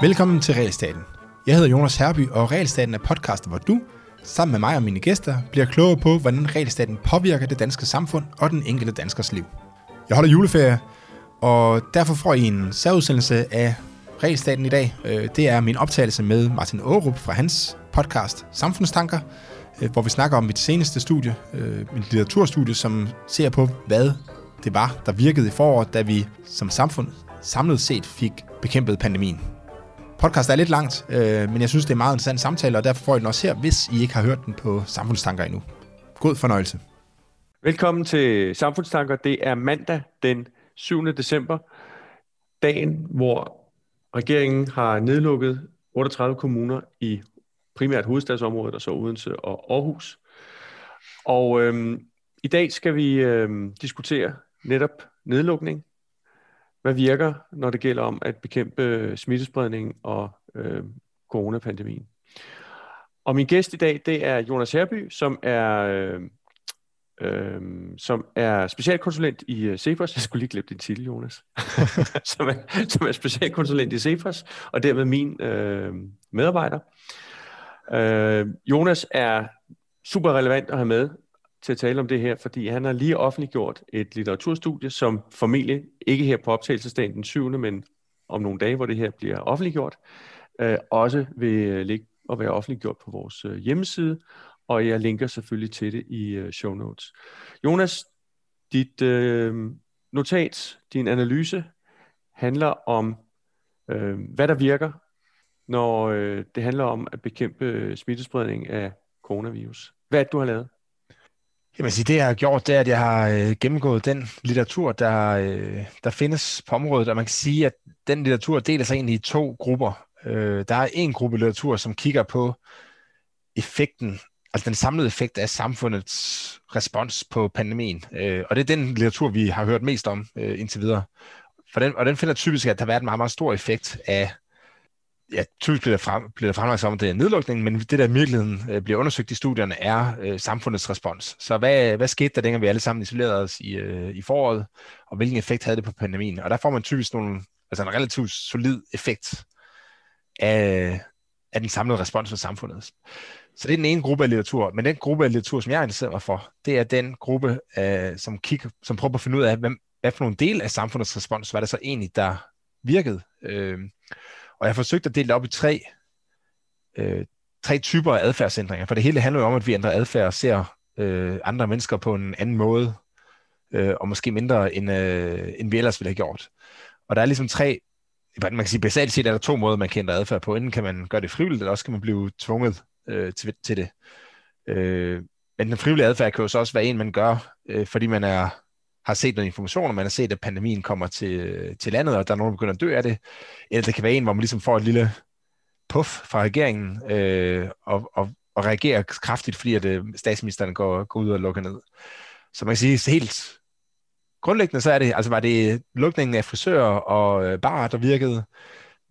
Velkommen til Realstaten. Jeg hedder Jonas Herby, og Realstaten er podcasten, hvor du, sammen med mig og mine gæster, bliver klogere på, hvordan Realstaten påvirker det danske samfund og den enkelte danskers liv. Jeg holder juleferie, og derfor får I en særudsendelse af Realstaten i dag. Øh, det er min optagelse med Martin Aarup fra hans podcast Samfundstanker, øh, hvor vi snakker om mit seneste studie, øh, mit litteraturstudie, som ser på, hvad det var, der virkede i foråret, da vi som samfund samlet set fik bekæmpet pandemien. Podcast er lidt langt, øh, men jeg synes, det er meget interessant samtale, og derfor får I den også her, hvis I ikke har hørt den på Samfundstanker endnu. God fornøjelse. Velkommen til Samfundstanker. Det er mandag den 7. december, dagen, hvor regeringen har nedlukket 38 kommuner i primært hovedstadsområdet, og så Odense og Aarhus. Og øhm, i dag skal vi øhm, diskutere netop nedlukning. Hvad virker, når det gælder om at bekæmpe smittespredning og øhm, coronapandemien? Og min gæst i dag, det er Jonas Herby, som er øhm, øhm, som er specialkonsulent i uh, Cepos. Jeg skulle lige glemme din titel, Jonas. som, er, som er specialkonsulent i Cepos, og dermed min øh, medarbejder. Øh, Jonas er super relevant at have med til at tale om det her, fordi han har lige offentliggjort et litteraturstudie, som formentlig ikke her på optagelsesdagen den 7., men om nogle dage, hvor det her bliver offentliggjort, øh, også vil øh, ligge og være offentliggjort på vores øh, hjemmeside, og jeg linker selvfølgelig til det i øh, show notes. Jonas, dit øh, notat, din analyse, handler om, øh, hvad der virker, når øh, det handler om at bekæmpe øh, smittespredning af coronavirus. Hvad er det, du har lavet? Jamen, sige, det jeg har gjort, det er, at jeg har øh, gennemgået den litteratur, der, øh, der findes på området, og man kan sige, at den litteratur deler sig egentlig i to grupper. Øh, der er en gruppe litteratur, som kigger på effekten altså den samlede effekt af samfundets respons på pandemien. Øh, og det er den litteratur, vi har hørt mest om øh, indtil videre. For den, og den finder typisk, at der har været en meget, meget stor effekt af, ja, typisk bliver der, frem, bliver der fremlagt som, at det er nedlukningen, men det, der i virkeligheden øh, bliver undersøgt i studierne, er øh, samfundets respons. Så hvad, hvad skete der, dengang vi alle sammen isolerede os i, øh, i foråret, og hvilken effekt havde det på pandemien? Og der får man typisk nogle, altså en relativt solid effekt af, af den samlede respons fra samfundet. Så det er den ene gruppe af litteratur. Men den gruppe af litteratur, som jeg interesserer mig for, det er den gruppe, øh, som, kigger, som prøver at finde ud af, hvem, hvad for nogle del af samfundets respons var det så egentlig, der virkede. Øh, og jeg forsøgte at dele det op i tre, øh, tre typer af adfærdsændringer. For det hele handler jo om, at vi ændrer adfærd og ser øh, andre mennesker på en anden måde, øh, og måske mindre, end, øh, end vi ellers ville have gjort. Og der er ligesom tre man kan sige, basalt set er der to måder, man kan ændre adfærd på. Enten kan man gøre det frivilligt, eller også kan man blive tvunget øh, til, til det. Øh, men den frivillige adfærd kan jo så også være en, man gør, øh, fordi man er, har set noget information, og man har set, at pandemien kommer til, til landet, og der er nogen, der begynder at dø af det. Eller det kan være en, hvor man ligesom får et lille puff fra regeringen, øh, og, og, og reagerer kraftigt, fordi at øh, statsministeren går, går ud og lukker ned. Så man kan sige, helt grundlæggende så er det, altså var det lukningen af frisører og øh, barer, der virkede,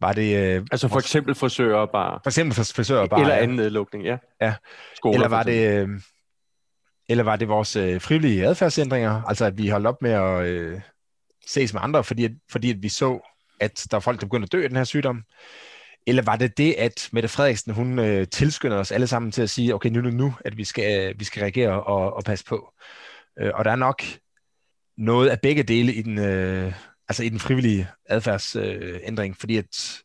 var det... Øh, altså for eksempel frisører bare. For eksempel frisører bare. Eller anden nedlukning, ja. ja. Skoler, eller var det... Øh, eller var det vores øh, frivillige adfærdsændringer, altså at vi holdt op med at øh, ses med andre, fordi, at, fordi at vi så, at der var folk, der begyndte at dø af den her sygdom? Eller var det det, at Mette Frederiksen, hun øh, tilskynder os alle sammen til at sige, okay, nu nu, nu, at vi skal, øh, vi skal reagere og, og passe på. Øh, og der er nok noget af begge dele i den, øh, altså i den frivillige adfærdsændring, øh, fordi at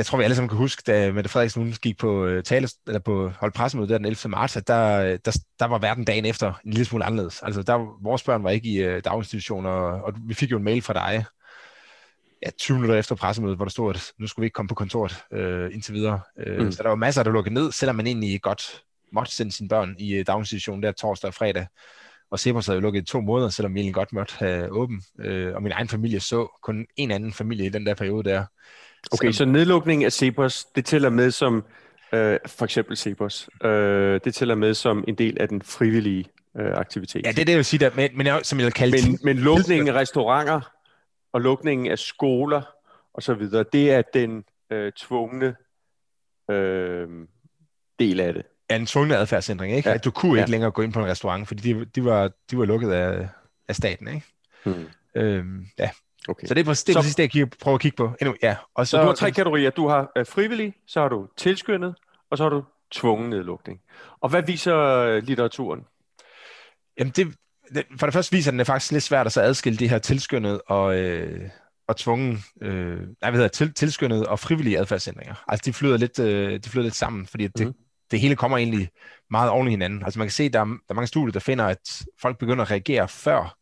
jeg tror, vi alle sammen kan huske, da Mette Frederiksen hun gik på, øh, tale, eller på holdt pressemøde der den 11. marts, at der, der, der var verden dagen efter en lille smule anderledes. Altså, der, vores børn var ikke i uh, daginstitutioner, og, og vi fik jo en mail fra dig, ja, 20 minutter efter pressemødet, hvor der stod, at nu skulle vi ikke komme på kontoret uh, indtil videre. Uh, mm. Så der var masser, der lukkede ned, selvom man egentlig godt måtte sende sine børn i uh, daginstitutionen der torsdag og fredag. Og Cepos havde jo lukket i to måneder, selvom vi egentlig godt måtte have åben. Øh, og min egen familie så kun en anden familie i den der periode der. Okay, så, så nedlukningen af Cepos, det tæller med som, øh, for eksempel Cepos, øh, det tæller med som en del af den frivillige øh, aktivitet. Ja, det er det, jeg vil sige, der, men, men jeg, som jeg vil kalde men, men lukningen af restauranter og lukningen af skoler og så videre, det er den øh, tvungne øh, del af det er en tvunget adfærdsændring, ikke? Ja. At du kunne ikke ja. længere gå ind på en restaurant, fordi de, de, var, de var lukket af, af staten. Ikke? Hmm. Øhm, ja. Okay. Så det er, præcis, det er Så- præcis det, jeg kigger, prøver at kigge på. Endnu, ja. Og Så du har tre kategorier. Du har øh, frivillig, så har du tilskyndet, og så har du tvungen nedlukning. Og hvad viser øh, litteraturen? Jamen det, det, for det første viser den, det er faktisk lidt svært at så adskille de her tilskyndet og, øh, og tvungen, øh, nej, hvad hedder det, til, tilskyndet og frivillige adfærdsændringer. Altså de flyder lidt, øh, de flyder lidt sammen, fordi det, Mhm. det hele kommer egentlig meget oven i hinanden. Altså man kan se, der er, der er mange studier, der finder, at folk begynder at reagere før,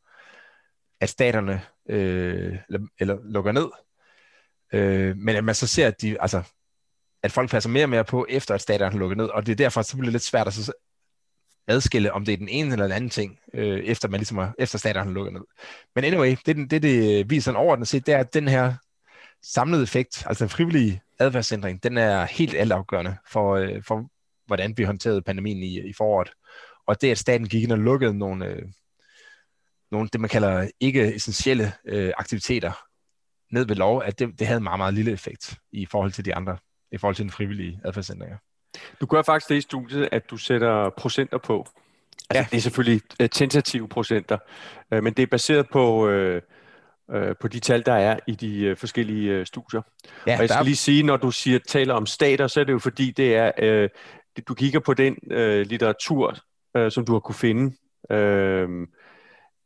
at staterne øh, eller, eller lukker ned. Øh, men at man så ser, at, de, altså, at folk passer mere og mere på, efter at stadion har lukket ned, og det er derfor, så bliver det lidt svært at så adskille, om det er den ene eller den anden ting, øh, efter, man ligesom er, efter stadion har lukket ned. Men anyway, det, det, det øh, viser en overordnet set, det er, at den her samlede effekt, altså den frivillige adfærdsændring, den er helt altafgørende for, øh, for hvordan vi håndterede pandemien i, i foråret. Og det, at staten gik ind og lukkede nogle, øh, nogle det, man kalder ikke-essentielle øh, aktiviteter ned ved lov, at det, det havde en meget, meget lille effekt i forhold til de andre, i forhold til den frivillige adfærdsændringer. Du gør faktisk det i studiet, at du sætter procenter på. Altså, Ja. Det er selvfølgelig øh, tentative procenter, øh, men det er baseret på, øh, øh, på de tal, der er i de øh, forskellige øh, studier. Ja, Og jeg skal er, lige sige, når du siger, taler om stater, så er det jo fordi, det er, øh, du kigger på den øh, litteratur, øh, som du har kunne finde øh,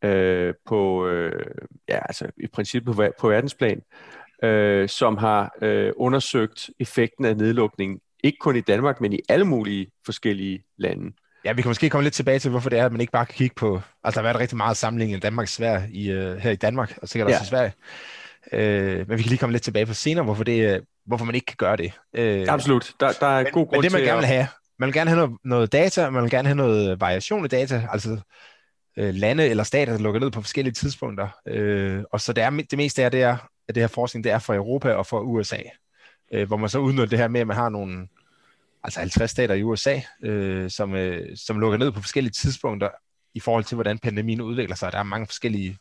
øh, på, øh, ja, altså i princippet på, på verdensplan, øh, som har øh, undersøgt effekten af nedlukningen, ikke kun i Danmark, men i alle mulige forskellige lande. ja, vi kan måske komme lidt tilbage til, hvorfor det er, at man ikke bare kan kigge på, altså der har været rigtig meget sammenligning af Danmark og Sverige i, øh, her i Danmark, og sikkert Ja. også i Sverige. Øh, men vi kan lige komme lidt tilbage på senere, hvorfor, det, øh, hvorfor man ikke kan gøre det. Øh, Absolut, der, der er men, god grund men det man til gerne vil have, man vil gerne have noget, noget data, man vil gerne have noget variation i data, altså øh, lande eller stater, der lukker ned på forskellige tidspunkter. Øh, og så det, er, det meste af det, er, af det her forskning, det er for Europa og for USA, øh, hvor man så udnytter det her med, at man har nogle, altså 50 stater i USA, øh, som, øh, som lukker ned på forskellige tidspunkter i forhold til, hvordan pandemien udvikler sig. Der er mange forskellige,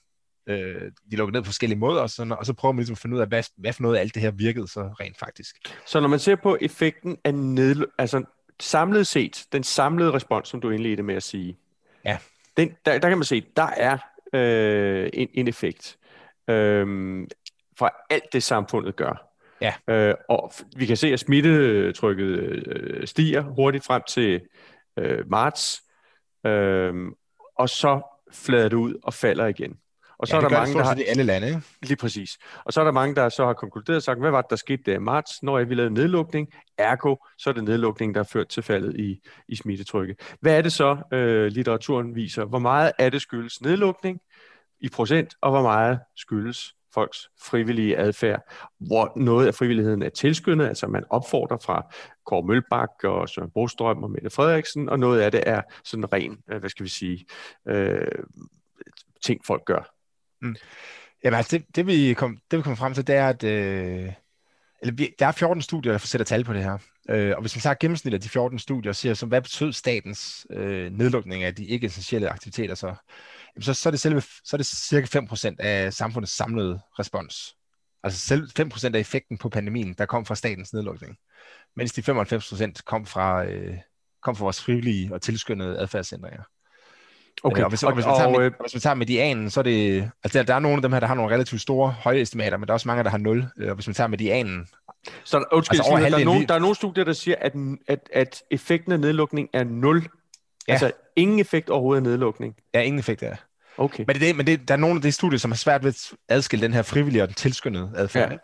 øh, de lukker ned på forskellige måder, og så, og så prøver man ligesom at finde ud af, hvad, hvad for noget af alt det her virkede så rent faktisk. Så når man ser på effekten af nedl... altså samlet set, den samlede respons, som du indledte med at sige, Ja. Den, der, der kan man se, der er øh, en, en effekt øh, for alt det samfundet gør. Ja. Øh, og vi kan se, at smittetrykket øh, stiger hurtigt frem til øh, marts, øh, og så flader det ud og falder igen. Og så ja, er der mange, der har, i alle lande, ikke? Lige præcis. Og så er der mange, der så har konkluderet og sagt, hvad var det, der skete der i marts, når vi lavede nedlukning? Ergo, så er det nedlukning, der har ført til faldet i, i smittetrykket. Hvad er det så, øh, litteraturen viser? Hvor meget af det skyldes nedlukning i procent, og hvor meget skyldes folks frivillige adfærd, hvor noget af frivilligheden er tilskyndet, altså man opfordrer fra Kåre Mølbak og Søren Brostrøm og Mette Frederiksen, og noget af det er sådan ren, øh, hvad skal vi sige, øh, ting folk gør. Mm. Jamen altså, det, det, vi kom, det vi kommer frem til, det er, at øh, eller vi, der er 14 studier, der sætter tal på det her. Øh, og hvis man tager gennemsnit af de 14 studier og siger, så hvad betød statens øh, nedlukning af de ikke-essentielle aktiviteter så, jamen, så, så, er det selve, så er det cirka 5% af samfundets samlede respons. Altså selv 5% af effekten på pandemien, der kom fra statens nedlukning. Mens de 95% kom fra, øh, kom fra vores frivillige og tilskyndede adfærdsændringer. Okay, Øh, og, hvis, og, hvis man tager, og, med, øh, hvis man tager medianen, så er det... Altså der, der er nogle af dem her, der har nogle relativt store høje estimater, men der er også mange, der har 0. Øh, Og hvis man tager medianen... Så der, undskyld, Altså, der, er nogen, der er nogle studier, der siger, at, at, at effekten af nedlukning er 0. Ja. Altså ingen effekt overhovedet af nedlukning. Ja, ingen effekt af. Okay. Men, det, er det, men det, der er nogle af de studier, som har svært ved at adskille den her frivillige og den tilskyndede adfærd. Ja.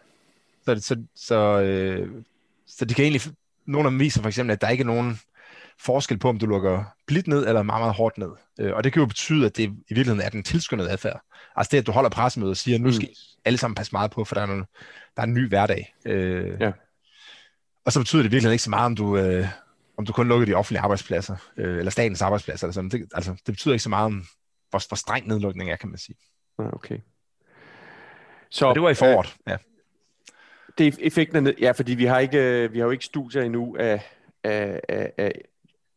Så, så, så, øh, så de kan egentlig... Nogle af dem viser for eksempel, at der ikke er nogen forskel på, om du lukker blidt ned eller meget, meget hårdt ned. Øh, Og det kan jo betyde, at det i virkeligheden er den tilskyndede adfærd. Altså det, at du holder pressemøde og siger, at nu Mm. skal alle sammen passe meget på, for der er, nogle, der er en ny hverdag. Øh, Ja. Og så betyder det virkelig ikke så meget, om du, øh, om du kun lukker de offentlige arbejdspladser, øh, eller statens arbejdspladser. Eller sådan. Det, altså, det betyder ikke så meget om, hvor, hvor streng nedlukning er, kan man sige. Okay. Så Og det var i foråret. Ja. øh, det er effekten af. Ja, fordi vi har ikke, øh, vi har jo ikke studier endnu af... af, af, af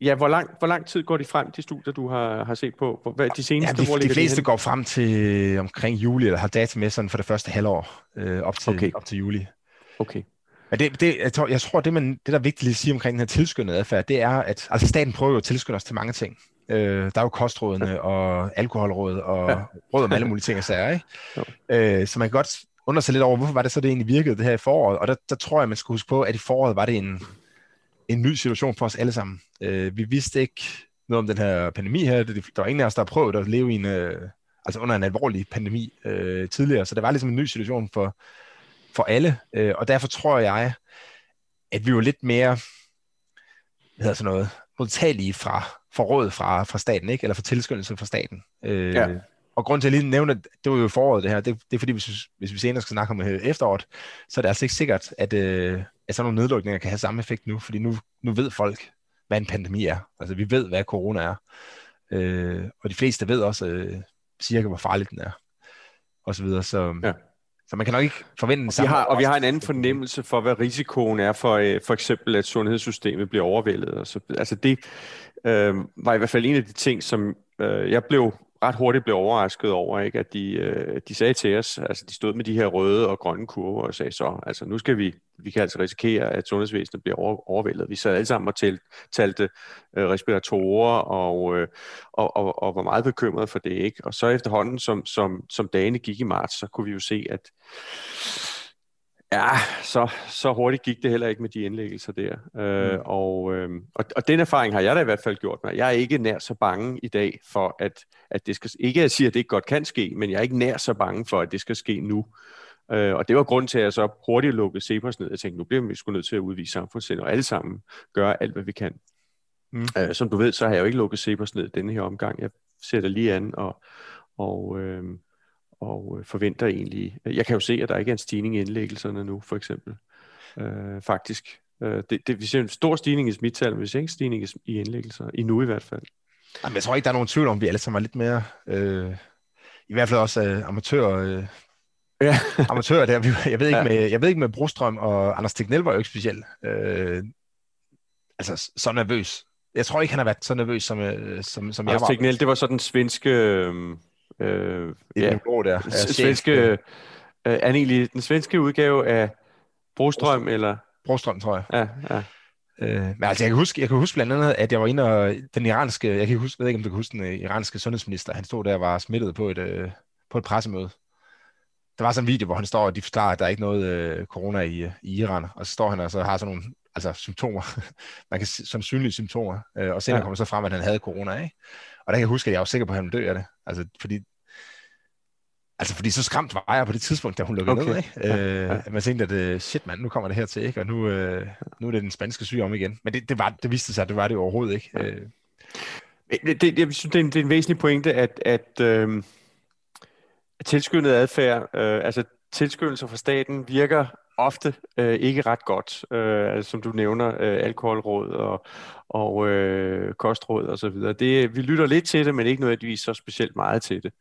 Ja, hvor lang, hvor lang tid går de frem, de studier, du har, har set på? Hvor- Hvad, de Ja, seneste, de, hvor de fleste de går frem til omkring juli, eller har data med sådan for det første halvår, øh, op, til, Okay. op til juli. Okay. Men det, det, jeg, tror, jeg tror, det, man, det der er vigtigt at sige omkring den her tilskyndede adfærd, det er, at altså staten prøver jo at tilskynde os til mange ting. Øh, der er jo kostrådene ja. og alkoholråd og ja. råd om alle mulige ting og sager, ikke? Øh, så man kan godt undre sig lidt over, hvorfor var det så, det egentlig virkede det her i foråret? Og der, der tror jeg, man skal huske på, at i foråret var det en, en ny situation for os alle sammen. Øh, vi vidste ikke noget om den her pandemi her. Der var ingen af os, der har prøvet at leve i en, øh, altså under en alvorlig pandemi øh, tidligere, så det var ligesom en ny situation for, for alle, øh, og derfor tror jeg, at vi var lidt mere, hvad hedder sådan noget, modtagelige fra, for råd fra, fra staten, ikke? eller for tilskyndelse fra staten. Øh, ja. Og grund til at lige nævne, at det var jo foråret det her, det, det er fordi, hvis, hvis vi senere skal snakke om øh, efteråret, så er det altså ikke sikkert, at, øh, at sådan nogle nedlukninger kan have samme effekt nu, fordi nu, nu ved folk, hvad en pandemi er. Altså vi ved, hvad corona er. Øh, og de fleste ved også øh, cirka, hvor farligt den er. Og så videre. Så, ja. så man kan nok ikke forvente den samme. Vi har, og vi har en anden fornemmelse for, hvad risikoen er for øh, for eksempel, at sundhedssystemet bliver overvældet. Og så, altså det øh, var i hvert fald en af de ting, som øh, jeg blev ret hurtigt blev overrasket over, ikke, at de, øh, de sagde til os, altså de stod med de her røde og grønne kurver og sagde så, altså nu skal vi, vi kan altså risikere, at sundhedsvæsenet bliver over, overvældet. Vi sad alle sammen og talt, talte øh, respiratorer og, øh, og, og, og var meget bekymrede for det. ikke. Og så efterhånden, som, som, som dagene gik i marts, så kunne vi jo se, at Ja, så, så hurtigt gik det heller ikke med de indlæggelser der. Øh, mm. og, øh, og, og den erfaring har jeg da i hvert fald gjort mig. Jeg er ikke nær så bange i dag for, at, at det skal... Ikke at jeg siger, at det ikke godt kan ske, men jeg er ikke nær så bange for, at det skal ske nu. Øh, og det var grund til, at jeg så hurtigt lukkede Cepos ned. Jeg tænkte, nu bliver vi sgu nødt til at udvise samfundssind, og alle sammen gøre alt, hvad vi kan. Mm. Øh, som du ved, så har jeg jo ikke lukket Cepos ned denne her omgang. Jeg sætter lige an og... og øh, og øh, forventer egentlig, jeg kan jo se, at der ikke er en stigning i indlæggelserne nu, for eksempel, øh, faktisk. Øh, det, det, vi ser en stor stigning i smittal, men vi ser ikke en stigning i indlæggelser, i nu i hvert fald. Jamen, jeg tror ikke, der er nogen tvivl om, at vi alle sammen er lidt mere, øh, i hvert fald også øh, amatører, øh, ja. amatører der. Jeg ved, ikke ja. med, jeg ved ikke med Brostrøm og Anders Tegnell var jo ikke specielt øh, altså, så nervøs. Jeg tror ikke, han har været så nervøs, som, øh, som, som jeg var. Tegnell, det var så den svenske... Øh øh, ja, der. Ja, svenske, øh, er egentlig den svenske udgave af Brostrøm, eller? Brostrøm, tror jeg. Ja, ja. Øh, men altså, jeg kan, huske, jeg kan huske blandt andet, at jeg var inde og den iranske, jeg kan huske, ved ikke, om du kan huske den øh, iranske sundhedsminister, han stod der og var smittet på et, øh, på et pressemøde. Der var sådan en video, hvor han står, og de forklarer, at der er ikke noget øh, corona i, i Iran, og så står han og så har sådan nogle altså, symptomer, man kan som synlige symptomer, øh, og senere ja. kommer så frem, at han havde corona, ikke? Og der kan jeg huske, at jeg var sikker på, at han ville dø af det. Altså, fordi Altså, fordi så skræmt var jeg på det tidspunkt, da hun lukkede okay. ned, ikke? Ja, øh, ja. man tænkte, at øh, shit mand, nu kommer det her til, ikke? Og nu, øh, nu er det den spanske syge om igen. Men det, det, var, det viste sig, at det var det overhovedet ikke. Ja. Øh. Det, det, jeg synes, det er, en, det er en væsentlig pointe, at, at, øh, tilskyndet adfærd, øh, altså tilskyndelser fra staten, virker ofte øh, ikke ret godt, øh, altså, som du nævner, øh, alkoholråd og, og øh, kostråd og så videre. Det, vi lytter lidt til det, men ikke nødvendigvis så specielt meget til det.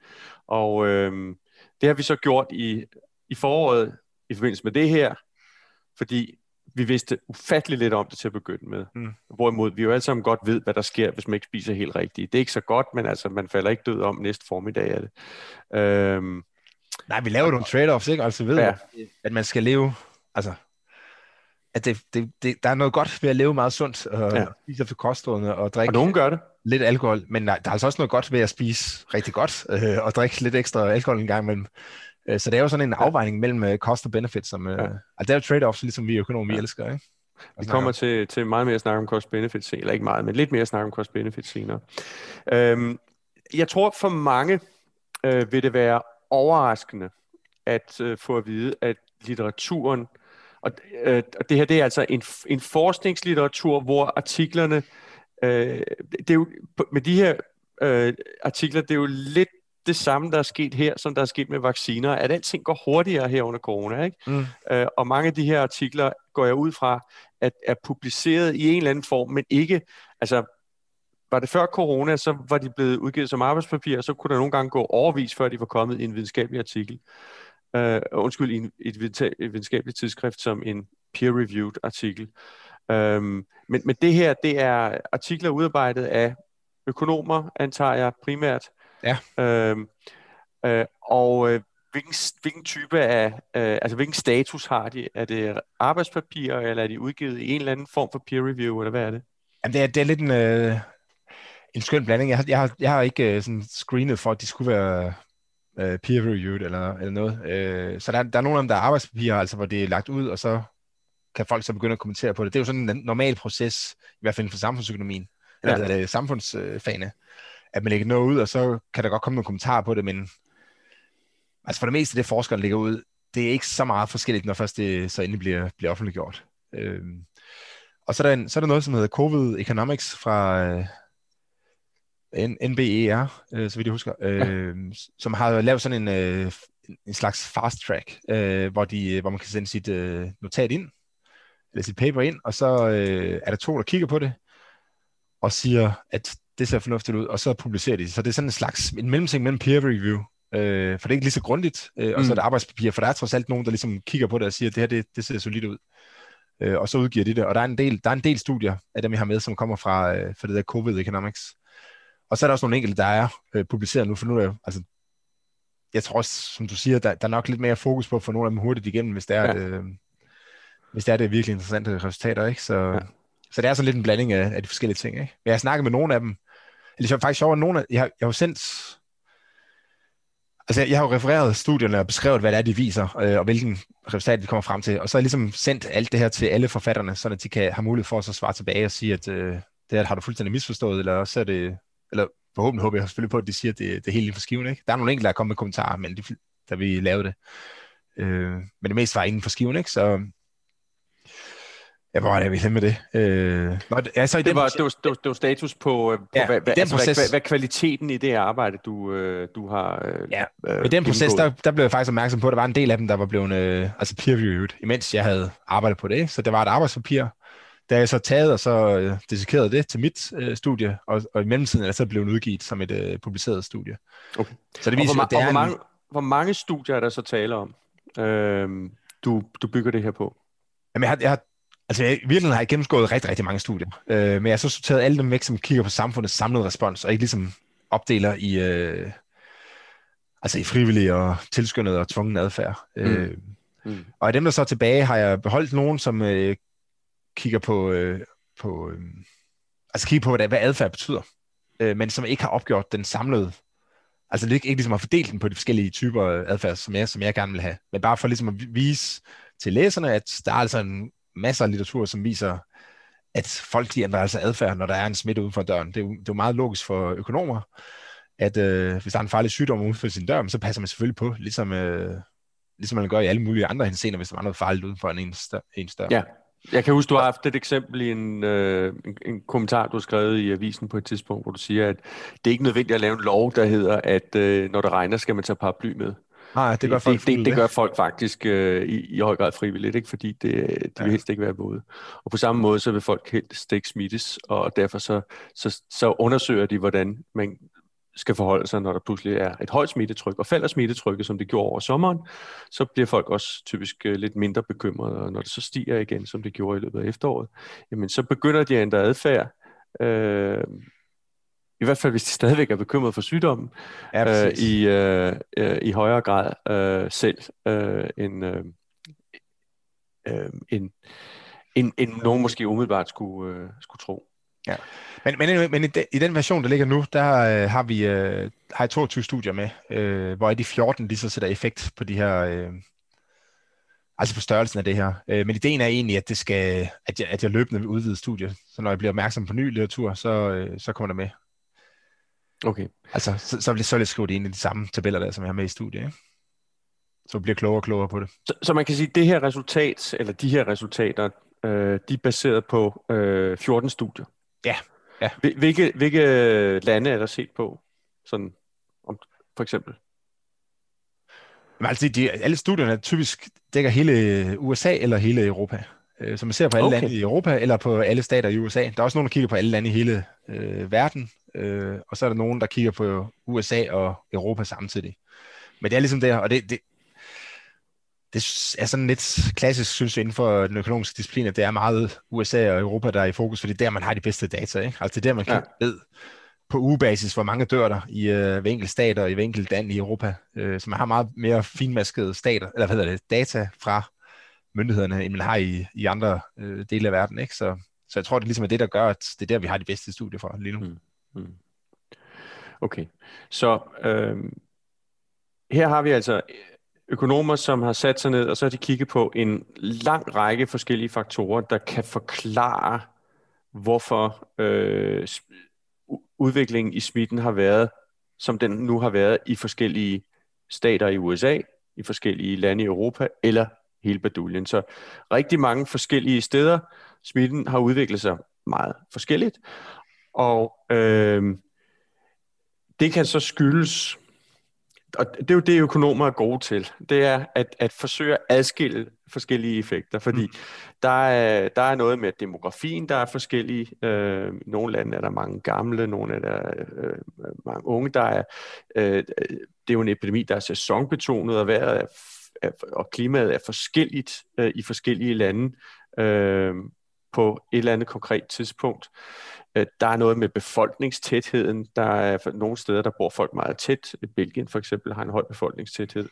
Og øh, det har vi så gjort i, i foråret i forbindelse med det her, fordi vi vidste ufattelig lidt om det til at begynde med. Mm. Hvorimod vi jo alle sammen godt ved, hvad der sker, hvis man ikke spiser helt rigtigt. Det er ikke så godt, men altså, man falder ikke død om næste formiddag af det. Øhm, Nej, vi laver nogle trade-offs, ikke? Altså ved, ja. at man skal leve, altså, at det, det, det, der er noget godt ved at leve meget sundt, og ja. spise efter kostrådene, og drikke og nogen gør det. lidt alkohol, men der er altså også noget godt ved at spise rigtig godt, øh, og drikke lidt ekstra alkohol en gang imellem. Øh, så det er jo sådan en afvejning mellem øh, cost og benefit, som, øh, ja. altså det er jo trade-offs, ligesom vi økonomi ja. elsker, ikke? Vi kommer til, til meget mere at snakke om cost-benefit eller ikke meget, men lidt mere at snakke om cost-benefit senere. Øhm, jeg tror for mange øh, vil det være overraskende at øh, få at vide, at litteraturen, og, øh, og det her det er altså en, en forskningslitteratur, hvor artiklerne, øh, det er jo, med de her øh, artikler, det er jo lidt det samme, der er sket her, som der er sket med vacciner, at alting går hurtigere her under corona. Ikke? Mm. Øh, og mange af de her artikler går jeg ud fra, at er publiceret i en eller anden form, men ikke, altså var det før corona, så var de blevet udgivet som arbejdspapir, og så kunne der nogle gange gå overvis, før de var kommet i en videnskabelig artikel. Uh, undskyld, i en, et videnskabeligt tidsskrift som en peer-reviewed artikel. Um, men, men det her, det er artikler udarbejdet af økonomer, antager jeg primært. Ja. Um, uh, og uh, hvilken, hvilken type af, uh, altså hvilken status har de? Er det arbejdspapirer, eller er de udgivet i en eller anden form for peer review, eller hvad er det? Jamen, det er, det er lidt en, øh, en skøn blanding. Jeg har, jeg har, jeg har ikke uh, sådan screenet for, at de skulle være uh, peer-reviewed eller, eller noget. Uh, så der, der er nogle af dem, der er arbejdspapirer, altså hvor det er lagt ud, og så kan folk så begynde at kommentere på det. Det er jo sådan en normal proces, i hvert fald for samfundsøkonomien, eller ja. det, samfundsfagene, at man lægger noget ud, og så kan der godt komme nogle kommentarer på det, men altså for det meste, det forskeren lægger ud, det er ikke så meget forskelligt, når først det så endelig bliver, bliver offentliggjort. Øh, og så er, der en, så er der noget, som hedder COVID Economics fra øh, NBER, øh, så vidt jeg husker, øh, ja. som har lavet sådan en, øh, en slags fast track, øh, hvor, de, hvor man kan sende sit øh, notat ind, eller sit paper ind, og så øh, er der to, der kigger på det, og siger, at det ser fornuftigt ud, og så publicerer de. Så det er sådan en slags en mellemting mellem peer review, øh, for det er ikke lige så grundigt, øh, og så er det mm. arbejdspapir, for der er trods alt nogen, der ligesom kigger på det og siger, at det her, det, det ser solidt ud. Øh, og så udgiver de det, og der er en del, der er en del studier af dem, jeg har med, som kommer fra, øh, fra det der COVID Economics. Og så er der også nogle enkelte, der er øh, publiceret nu, for nu er det, altså, jeg tror også, som du siger, der, der er nok lidt mere fokus på at få nogle af dem hurtigt igennem, hvis det er, ja. øh, hvis det er det virkelig interessante resultater, ikke? Så, ja. så det er sådan lidt en blanding af, af de forskellige ting, ikke? Men jeg har snakket med nogle af dem, eller det er faktisk sjovt, at nogle af, jeg har, jeg har jo sendt Altså, jeg har jo refereret studierne og beskrevet, hvad det er, de viser, øh, og hvilken resultat de kommer frem til. Og så har jeg ligesom sendt alt det her til alle forfatterne, så at de kan have mulighed for at så svare tilbage og sige, at øh, det her har du fuldstændig misforstået, eller så er det, eller forhåbentlig håber jeg selvfølgelig på, at de siger, at det, det er helt inden for skiven. Ikke? Der er nogle enkelte, der er kommet med kommentarer, men de, da vi lavede det. Øh, men det meste var inden for skiven, ikke? Så, Ja, hvor er det, vi med det? Øh, nå, altså, i det, den var, det, var, det, var, det var status på, øh, på ja, hvad, den altså, proces, hvad, hvad, kvaliteten i det arbejde, du, øh, du har øh, Ja, øh, i den proces, der, der blev jeg faktisk opmærksom på, at der var en del af dem, der var blevet øh, altså peer-reviewed, imens jeg havde arbejdet på det. Så det var et arbejdspapir, da jeg så taget og så øh, dissekerede det til mit øh, studie, og, og i mellemtiden er det så blevet udgivet som et øh, publiceret studie. Okay. Så det viser, og hvor, at det og er hvor, mange, en, hvor mange studier er der så tale om, øh, du, du bygger det her på? Jamen, jeg har, jeg har Altså, jeg, i virkeligheden har jeg gennemgået rigtig, rigtig mange studier, øh, men jeg har så sorteret alle dem væk, som kigger på samfundets samlede respons, og ikke ligesom opdeler i, øh, altså i frivillig og tilskyndet og tvungen adfærd. Mm. Øh, mm. Og af dem, der så er tilbage, har jeg beholdt nogen, som øh, kigger på, øh, på øh, altså kigger på, hvad, hvad adfærd betyder, øh, men som ikke har opgjort den samlede Altså ikke, ikke ligesom har fordelt den på de forskellige typer adfærd, som jeg, som jeg gerne vil have, men bare for ligesom at vise til læserne, at der er altså en masser af litteratur, som viser, at folk de ændrer altså adfærd, når der er en smitte uden for døren. Det er jo, det er jo meget logisk for økonomer, at øh, hvis der er en farlig sygdom uden for sin dør, så passer man selvfølgelig på, ligesom, øh, ligesom man gør i alle mulige andre henseender, hvis der var noget farligt uden for en ens dør. Ja, jeg kan huske, du har haft et eksempel i en, øh, en, en kommentar, du har skrevet i avisen på et tidspunkt, hvor du siger, at det er ikke nødvendigt at lave en lov, der hedder, at øh, når det regner, skal man tage paraply med. Nej, det gør folk det, det, det gør folk faktisk øh, i, i høj grad frivilligt, ikke? fordi det, de ja. vil helst ikke være våde. Og på samme måde, så vil folk helst ikke smittes, og derfor så, så, så undersøger de, hvordan man skal forholde sig, når der pludselig er et højt smittetryk, og falder smittetrykket, som det gjorde over sommeren, så bliver folk også typisk øh, lidt mindre bekymrede, og når det så stiger igen, som det gjorde i løbet af efteråret, jamen så begynder de at ændre adfærd, øh, i hvert fald hvis de stadigvæk er bekymret for sygdommen, ja, øh, i, øh, øh, i højere grad øh, selv, øh, end, øh, øh, end, end, end nogen måske umiddelbart skulle, øh, skulle tro. Ja. Men, men, men i, de, i den version, der ligger nu, der øh, har vi øh, har jeg 22 studier med, øh, hvor de 14 lige så sætter effekt på de her, øh, altså på størrelsen af det her. Øh, men ideen er egentlig, at det skal, at jeg, at jeg løbende vil udvide studiet, så når jeg bliver opmærksom på ny litteratur, så, øh, så kommer der med. Okay. Altså, så, så vil jeg så lidt skrive det ind i de samme tabeller der, som jeg har med i studiet, ikke? Så bliver klogere og klogere på det. Så, så man kan sige, at det her resultat, eller de her resultater, øh, de er baseret på øh, 14 studier. Ja. ja. Hvilke, hvilke lande er der set på, sådan, om, for eksempel? Jamen, altså, de, alle studierne typisk dækker hele USA eller hele Europa. Øh, så man ser på alle okay. lande i Europa, eller på alle stater i USA. Der er også nogen, der kigger på alle lande i hele øh, verden, øh, og så er der nogen, der kigger på USA og Europa samtidig. Men det er ligesom der, og det, det, det er sådan lidt klassisk, synes jeg, inden for den økonomiske disciplin, at det er meget USA og Europa, der er i fokus, for det er der, man har de bedste data. Ikke? Altså det er der, man kan ja. ved på ugebasis, hvor mange dør der i øh, hver enkelt stat og i hver enkelt land i Europa. Øh, så man har meget mere finmaskede stater, eller hvad hedder det, data fra myndighederne, end man har i, i andre øh, dele af verden. Ikke? Så, så jeg tror, det ligesom er det, der gør, at det er der, vi har de bedste studier fra lige nu. Mm. Mm. Okay, så øh, her har vi altså økonomer, som har sat sig ned, og så har de kigget på en lang række forskellige faktorer, der kan forklare, hvorfor øh, udviklingen i smitten har været, som den nu har været i forskellige stater i USA, i forskellige lande i Europa, eller hele baduljen. Så rigtig mange forskellige steder, smitten har udviklet sig meget forskelligt, og øh, det kan så skyldes og det er jo det, økonomer er gode til, det er at, at forsøge at adskille forskellige effekter, fordi mm. der, er, der er noget med demografien, der er forskellige. Øh, nogle lande er der mange gamle, nogle er der øh, mange unge. Der er, øh, det er jo en epidemi, der er sæsonbetonet, og vejret er, er, og klimaet er forskelligt øh, i forskellige lande øh, på et eller andet konkret tidspunkt. Øh, der er noget med befolkningstætheden. Der er nogle steder, der bor folk meget tæt. Belgien for eksempel har en høj befolkningstæthed.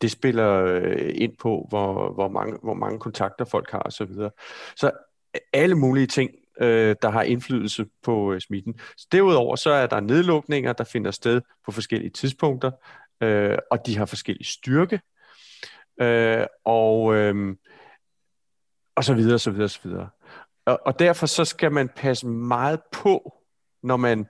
Det spiller øh, ind på, hvor, hvor, mange, hvor mange kontakter folk har osv. Så, så øh, alle mulige ting, der har indflydelse på smitten. Derudover så er der nedlukninger, der finder sted på forskellige tidspunkter, og de har forskellig styrke. og, og så videre, så videre, så videre. Og, og derfor så skal man passe meget på, når man,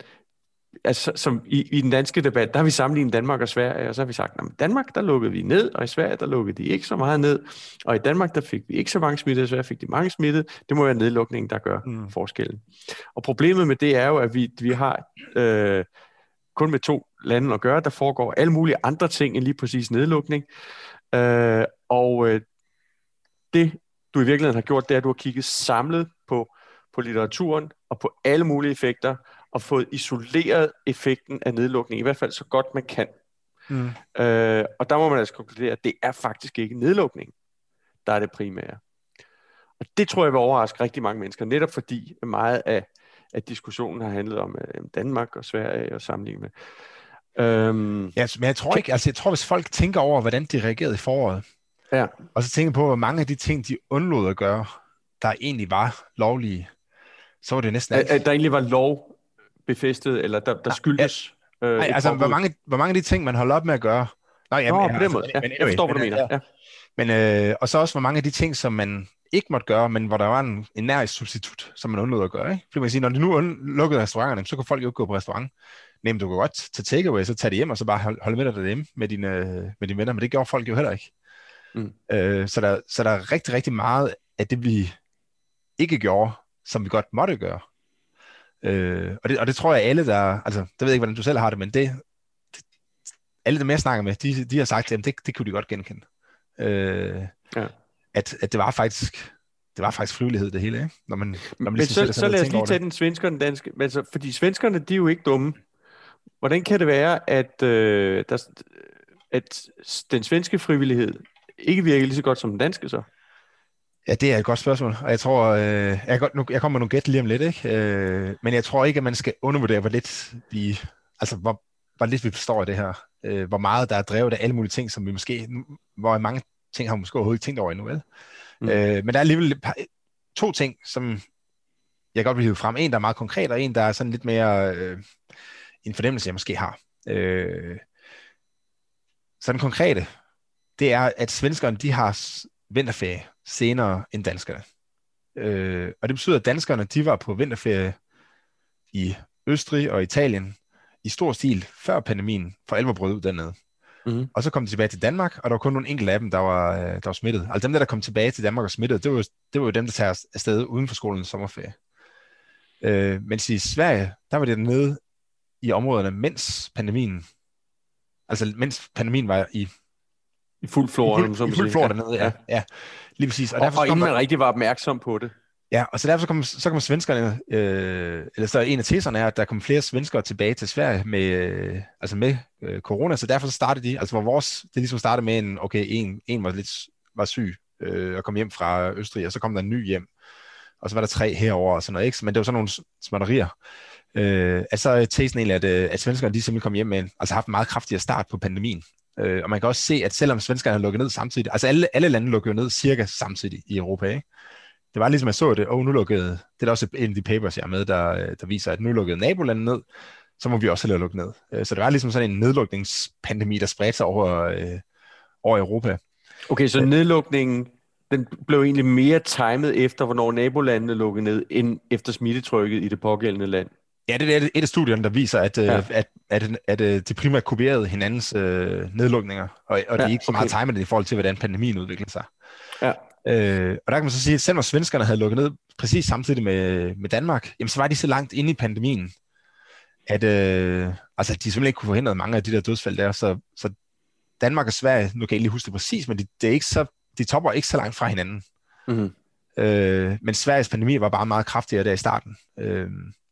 altså som i, i den danske debat, der har vi sammenlignet Danmark og Sverige, og så har vi sagt, at Danmark der lukkede vi ned, og i Sverige der lukkede de ikke så meget ned, og i Danmark der fik vi ikke så mange smittede, og i Sverige fik de mange smittede. Det må være nedlukningen, der gør mm. forskellen. Og problemet med det er jo, at vi, vi har øh, kun med to lande at gøre, der foregår alle mulige andre ting end lige præcis nedlukning. Øh, og øh, det du i virkeligheden har gjort, det er, at du har kigget samlet på, på litteraturen og på alle mulige effekter, og fået isoleret effekten af nedlukning, i hvert fald så godt man kan. Mm. Øh, og der må man altså konkludere, at det er faktisk ikke nedlukning, der er det primære. Og det tror jeg vil overraske rigtig mange mennesker, netop fordi meget af, af diskussionen har handlet om øh, Danmark og Sverige og sammenligning med. Øhm, ja, men jeg tror ikke, altså jeg tror, hvis folk tænker over, hvordan de reagerede i foråret, Ja. Og så tænker på, hvor mange af de ting, de undlod at gøre, der egentlig var lovlige, så var det næsten alt. At der egentlig var lov befæstet, eller der, der skyldes... Ja. Øh, Nej, altså, hvor mange, hvor mange af de ting, man holder op med at gøre... Nå, jamen, Nå på den altså, måde. Ja, men, anyway, jeg forstår, hvad du mener. Ja. Men, øh, og så også, hvor mange af de ting, som man ikke måtte gøre, men hvor der var en, en nær substitut, som man undlod at gøre. Ikke? Fordi man kan sige, når de nu lukkede restauranterne, så kan folk jo ikke gå på restaurant. Nej, du kan godt tage takeaway, så tage det hjem, og så bare holde med dig derhjemme med dine, med dine venner, men det gjorde folk jo heller ikke. Mm. Øh, så, der, så der er rigtig, rigtig meget af det, vi ikke gjorde, som vi godt måtte gøre. Øh, og, det, og det tror jeg alle, der, altså, det ved jeg ikke, hvordan du selv har det, men det, det alle dem, jeg snakker med, de, de har sagt, at det, det kunne de godt genkende. Øh, ja. at, at det var faktisk, det var faktisk flyvelighed det hele, ikke? Når man, når man men så, så lad os lige tage den svenske og den danske, altså, fordi svenskerne, de er jo ikke dumme. Hvordan kan det være, at, øh, der, at den svenske frivillighed ikke virker lige så godt som den danske så? Ja, det er et godt spørgsmål, og jeg tror, øh, jeg, godt, nu, jeg kommer med nogle gæt lige om lidt, ikke? Øh, men jeg tror ikke, at man skal undervurdere, hvor lidt vi, altså hvor, hvor lidt vi forstår af det her. Øh, hvor meget der er drevet af alle mulige ting, som vi måske, hvor mange ting har vi måske overhovedet ikke tænkt over endnu, vel? Mm. Øh, men der er alligevel par, to ting, som jeg godt vil hive frem. En, der er meget konkret, og en, der er sådan lidt mere øh, en fornemmelse, jeg måske har. Øh, så den konkrete, det er, at svenskerne de har vinterferie senere end danskerne. Øh, og det betyder, at danskerne de var på vinterferie i Østrig og Italien i stor stil før pandemien for alvor brød ud dernede. Mm-hmm. Og så kom de tilbage til Danmark, og der var kun nogle enkelte af dem, der var, øh, der var smittet. Altså dem, der, der kom tilbage til Danmark og smittet, det var, det var jo dem, der tager afsted uden for skolens sommerferie. Øh, mens i Sverige, der var det nede i områderne, mens pandemien, altså mens pandemien var i i fuld flor. I fuld, i fuld flor dernede, ja. ja. ja. Lige præcis. Og, og, derfor og inden man rigtig var opmærksom på det. Ja, og så derfor så kommer, så kommer svenskerne, øh, eller så en af teserne er, at der kommer flere svenskere tilbage til Sverige med, øh, altså med øh, corona, så derfor så startede de, altså hvor vores, det ligesom startede med en, okay, en, en var lidt var syg øh, og kom hjem fra Østrig, og så kom der en ny hjem, og så var der tre herover og sådan noget, ikke? Men det var sådan nogle smatterier. Øh, altså tesen egentlig, at, øh, at svenskerne de simpelthen kom hjem med, en, altså haft en meget kraftigere start på pandemien, Øh, og man kan også se, at selvom svenskerne har lukket ned samtidig, altså alle, alle lande lukkede ned cirka samtidig i Europa, ikke? Det var ligesom, jeg så det, og oh, nu lukkede, det er også en af de papers, jeg er med, der, der viser, at nu lukkede nabolandet ned så må vi også have lukket ned. Øh, så det var ligesom sådan en nedlukningspandemi, der spredte sig over, øh, over Europa. Okay, så nedlukningen den blev egentlig mere timet efter, hvornår nabolandene lukkede ned, end efter smittetrykket i det pågældende land. Ja, det er et af studierne, der viser, at, ja. at, at, at, at, at de primært kopierede hinandens øh, nedlukninger, og, og det er ikke så meget okay. timet i forhold til, hvordan pandemien udviklede sig. Ja. Øh, og der kan man så sige, at selvom svenskerne havde lukket ned præcis samtidig med, med Danmark, jamen, så var de så langt inde i pandemien, at øh, altså, de simpelthen ikke kunne forhindre mange af de der dødsfald der. Så, så Danmark og Sverige, nu kan jeg ikke lige huske det præcis, men de, det er ikke så, de topper ikke så langt fra hinanden. Mm-hmm. Øh, men Sveriges pandemi var bare meget kraftigere der i starten. Øh,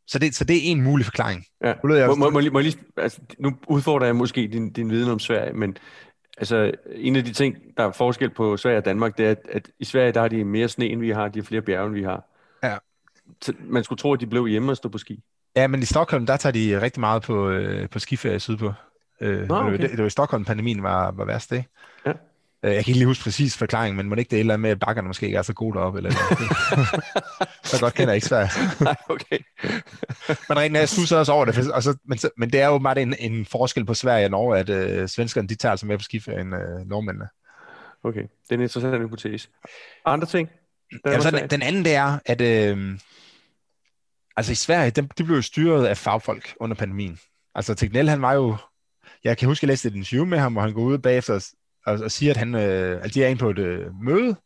så, det, så det er en mulig forklaring. Ja. Nu, jeg må, må, må, må lige, altså, nu udfordrer jeg måske din, din viden om Sverige, men altså, en af de ting, der er forskel på Sverige og Danmark, det er, at, at i Sverige der har de mere sne, end vi har, de har flere bjerge, end vi har. Ja. Så man skulle tro, at de blev hjemme og stod på ski. Ja, men i Stockholm, der tager de rigtig meget på, øh, på skiferie sydpå. Øh, Nå, okay. det, det var i Stockholm, pandemien var, var værst, ikke? Øh, jeg kan ikke lige huske præcis forklaringen, men må det ikke det et eller andet med, at bakkerne måske ikke er så gode deroppe? Eller så godt kender jeg ikke Sverige. Nej, okay. men rent jeg synes også over det, og så, men, men det er jo meget en, en forskel på Sverige og Norge, at øh, svenskerne de tager altså mere på skiferie end øh, nordmændene. Okay, det er en interessant hypotese. Andre ting? Jamen, så den, den anden det er, at øh, altså i Sverige, de, de blev styret af fagfolk under pandemien. Altså Tegnell, han var jo, jeg kan huske, at jeg læste et interview med ham, hvor han går ud bagefter og, og siger, at han øh, at de er inde på et øh, møde,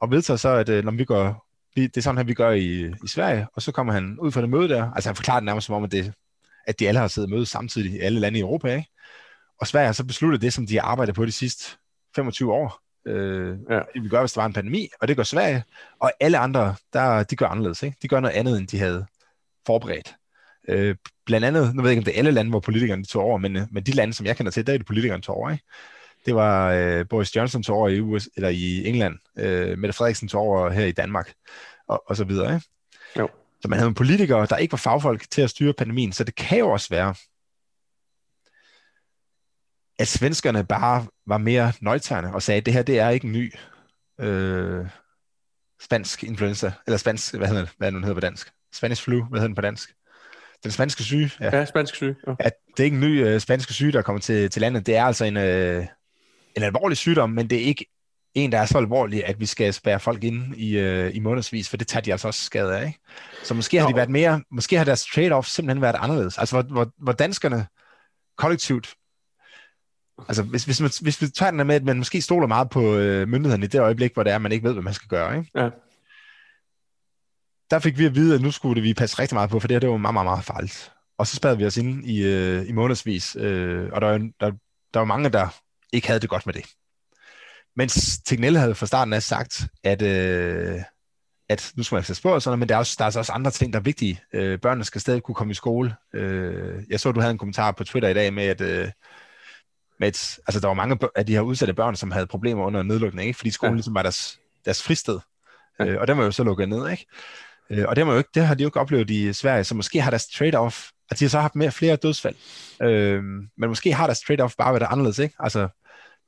og vedtager så, at øh, når vi går, vi, det er sådan her, vi gør i, i Sverige, og så kommer han ud fra det møde der, altså han forklarer det nærmest som om, at, det, at de alle har siddet møde samtidig i alle lande i Europa, ikke? Og Sverige har så besluttet det, som de har arbejdet på de sidste 25 år, øh, ja. vi gør, hvis der var en pandemi, og det gør Sverige, og alle andre, der, de gør anderledes, ikke? De gør noget andet, end de havde forberedt. Øh, blandt andet, nu ved jeg ikke, om det er alle lande, hvor politikerne tog over, men, øh, men de lande, som jeg kender til, der er det politikerne tog over, ikke? Det var øh, Boris Johnson tog over i, US, eller i England, øh, Mette Frederiksen tog over her i Danmark, og, og så videre. Ikke? Jo. Så man havde en politiker, der ikke var fagfolk til at styre pandemien, så det kan jo også være, at svenskerne bare var mere nøjterne og sagde, at det her det er ikke en ny øh, spansk influenza, eller spansk, hvad hedder det, hvad det nu hedder på dansk? Spanish flu, hvad hedder den på dansk? Den spanske syge. Ja, ja spansk syge. Ja. At det er ikke en ny uh, spanske syge, der kommer til, til landet. Det er altså en, uh, en alvorlig sygdom, men det er ikke en, der er så alvorlig, at vi skal spære folk ind i, uh, i månedsvis, for det tager de altså også skade af. Ikke? Så måske har de været mere, måske har deres trade-off simpelthen været anderledes. Altså hvor, hvor, hvor danskerne kollektivt Altså, hvis, hvis, man, hvis vi tager den med, at man måske stoler meget på øh, myndighederne i det øjeblik, hvor det er, at man ikke ved, hvad man skal gøre, ikke? Ja der fik vi at vide, at nu skulle vi passe rigtig meget på, for det her det var meget, meget, meget farligt. Og så spærrede vi os ind i, øh, i månedsvis, øh, og der der, der var mange, der ikke havde det godt med det. Mens Tegnell havde fra starten af sagt, at, øh, at nu skal man passe på sådan men der er, også, der er også andre ting, der er vigtige. Øh, børnene skal stadig kunne komme i skole. Øh, jeg så, du havde en kommentar på Twitter i dag med, at, øh, med et, altså, der var mange af de her udsatte børn, som havde problemer under nedlukning, ikke? fordi skolen ja. ligesom var deres, deres fristed. Ja. Øh, og den var jo så lukket ned, ikke? Øh, og det, har jo ikke, det har de jo ikke oplevet i Sverige, så måske har deres trade-off, at de har så haft mere flere dødsfald. Øh, men måske har deres trade-off bare været anderledes, ikke? Altså,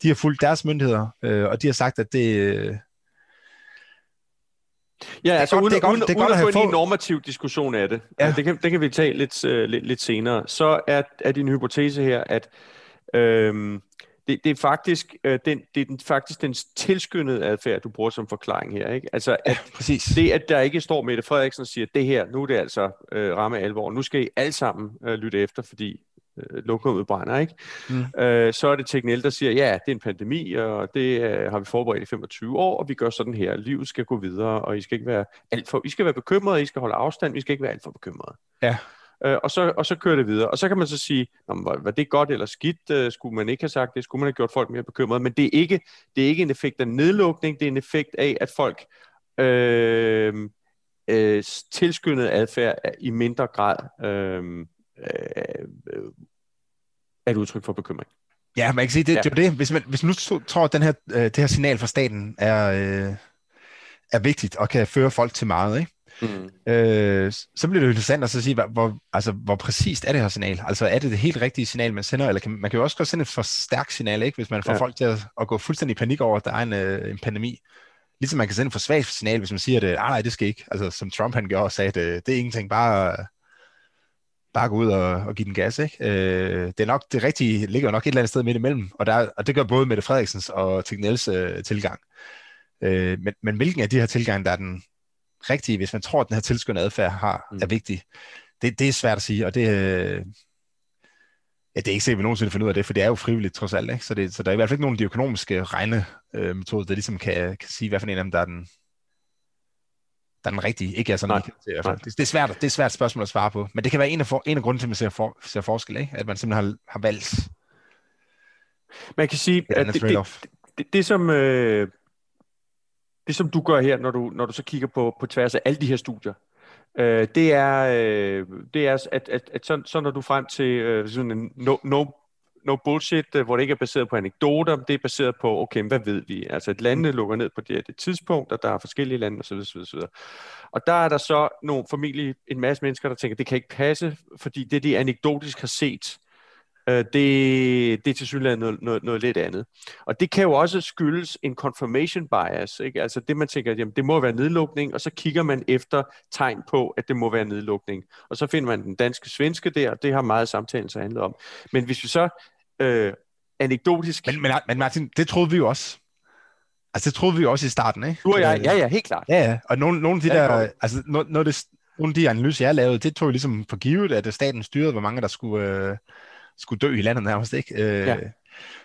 de har fulgt deres myndigheder, øh, og de har sagt, at det... Ja, altså uden, det er godt, uden, det er uden at ind i en normativ diskussion af det, ja. det, kan, det kan vi tage lidt, uh, lidt, lidt senere, så er, er din hypotese her, at øh, det, det er faktisk øh, den, det er den, faktisk den tilskyndede adfærd, du bruger som forklaring her. Ikke? Altså, at ja, præcis. det, at der ikke står Mette Frederiksen og siger, det her, nu er det altså øh, ramme alvor, nu skal I alle sammen øh, lytte efter, fordi øh, lokummet brænder, ikke? Mm. Øh, så er det Teknel, der siger, ja, det er en pandemi, og det øh, har vi forberedt i 25 år, og vi gør sådan her. Livet skal gå videre, og I skal ikke være alt for, I skal være bekymrede, I skal holde afstand, I skal ikke være alt for bekymrede. Ja øh, og, så, og så kører det videre. Og så kan man så sige, var, var det godt eller skidt? Øh, skulle man ikke have sagt det? Skulle man have gjort folk mere bekymrede? Men det er ikke, det er ikke en effekt af nedlukning, det er en effekt af, at folk øh, øh, tilskyndet adfærd i mindre grad øh, øh, er et udtryk for bekymring. Ja, man kan sige, det, ja. det er det. Hvis man, hvis man nu tror, at den her, øh, det her signal fra staten er, øh, er vigtigt og kan føre folk til meget, ikke? Mm. Øh, så bliver det jo interessant at så sige, hvor, altså, hvor præcist er det her signal? Altså er det det helt rigtige signal, man sender? Eller kan, man kan jo også godt sende et for stærkt signal, ikke? hvis man får ja. folk til at, at gå fuldstændig i panik over, at der er en, øh, en pandemi. Ligesom man kan sende et for svagt signal, hvis man siger, at ah, nej, det skal ikke. Altså som Trump han gjorde og sagde, at det, det er ingenting, bare, bare gå ud og, og give den gas. Ikke? Øh, det, er nok, det rigtige ligger nok et eller andet sted midt imellem, og, der, og det gør både Mette Frederiksens og Tignels øh, tilgang. Øh, men, men hvilken af de her tilgange, der er den rigtige, hvis man tror, at den her tilskyndende adfærd har, mm. er vigtig, det, det er svært at sige, og det, øh, ja, det er ikke sikkert, at vi nogensinde finder ud af det, for det er jo frivilligt trods alt. Ikke? Så, det, så der er i hvert fald ikke nogen af de økonomiske regnemetoder, øh, der ligesom kan, kan sige, hvad for en af dem, der er den, der er den rigtige. Ikke altså, nej, til, fald. Det, det, er svært, det er svært spørgsmål at svare på, men det kan være en af, for, en af grunden til, at man ser, for, ser forskel, ikke? at man simpelthen har, har valgt man kan sige, at det, det, det, det, som, øh, det som du gør her, når du, når du så kigger på, på tværs af alle de her studier, øh, det er, øh, det er at, at, at så, så når du frem til øh, sådan en no, no, no bullshit, øh, hvor det ikke er baseret på anekdoter, det er baseret på, okay, hvad ved vi? Altså et lande mm. lukker ned på det, det tidspunkt, og der er forskellige lande osv. osv., osv. Og der er der så nogle formentlig en masse mennesker, der tænker, det kan ikke passe, fordi det, de anekdotisk har set, øh, det, det er til synligheden noget, noget, noget lidt andet. Og det kan jo også skyldes en confirmation bias, ikke? altså det man tænker, jamen det må være nedlukning, og så kigger man efter tegn på, at det må være nedlukning. Og så finder man den danske svenske der, og det har meget samtalen så handlet om. Men hvis vi så øh, anekdotisk... Men, men, men Martin, det troede vi jo også. Altså det troede vi jo også i starten, ikke? Du og jeg, ja, ja, helt klart. Ja, ja. Og nogle, nogle af de ja, der, altså noget, noget det, nogle af de analyser, jeg lavede, det tog ligesom for givet, at staten styrede, hvor mange der skulle, øh, skulle dø i landet nærmest, ikke? Øh, ja.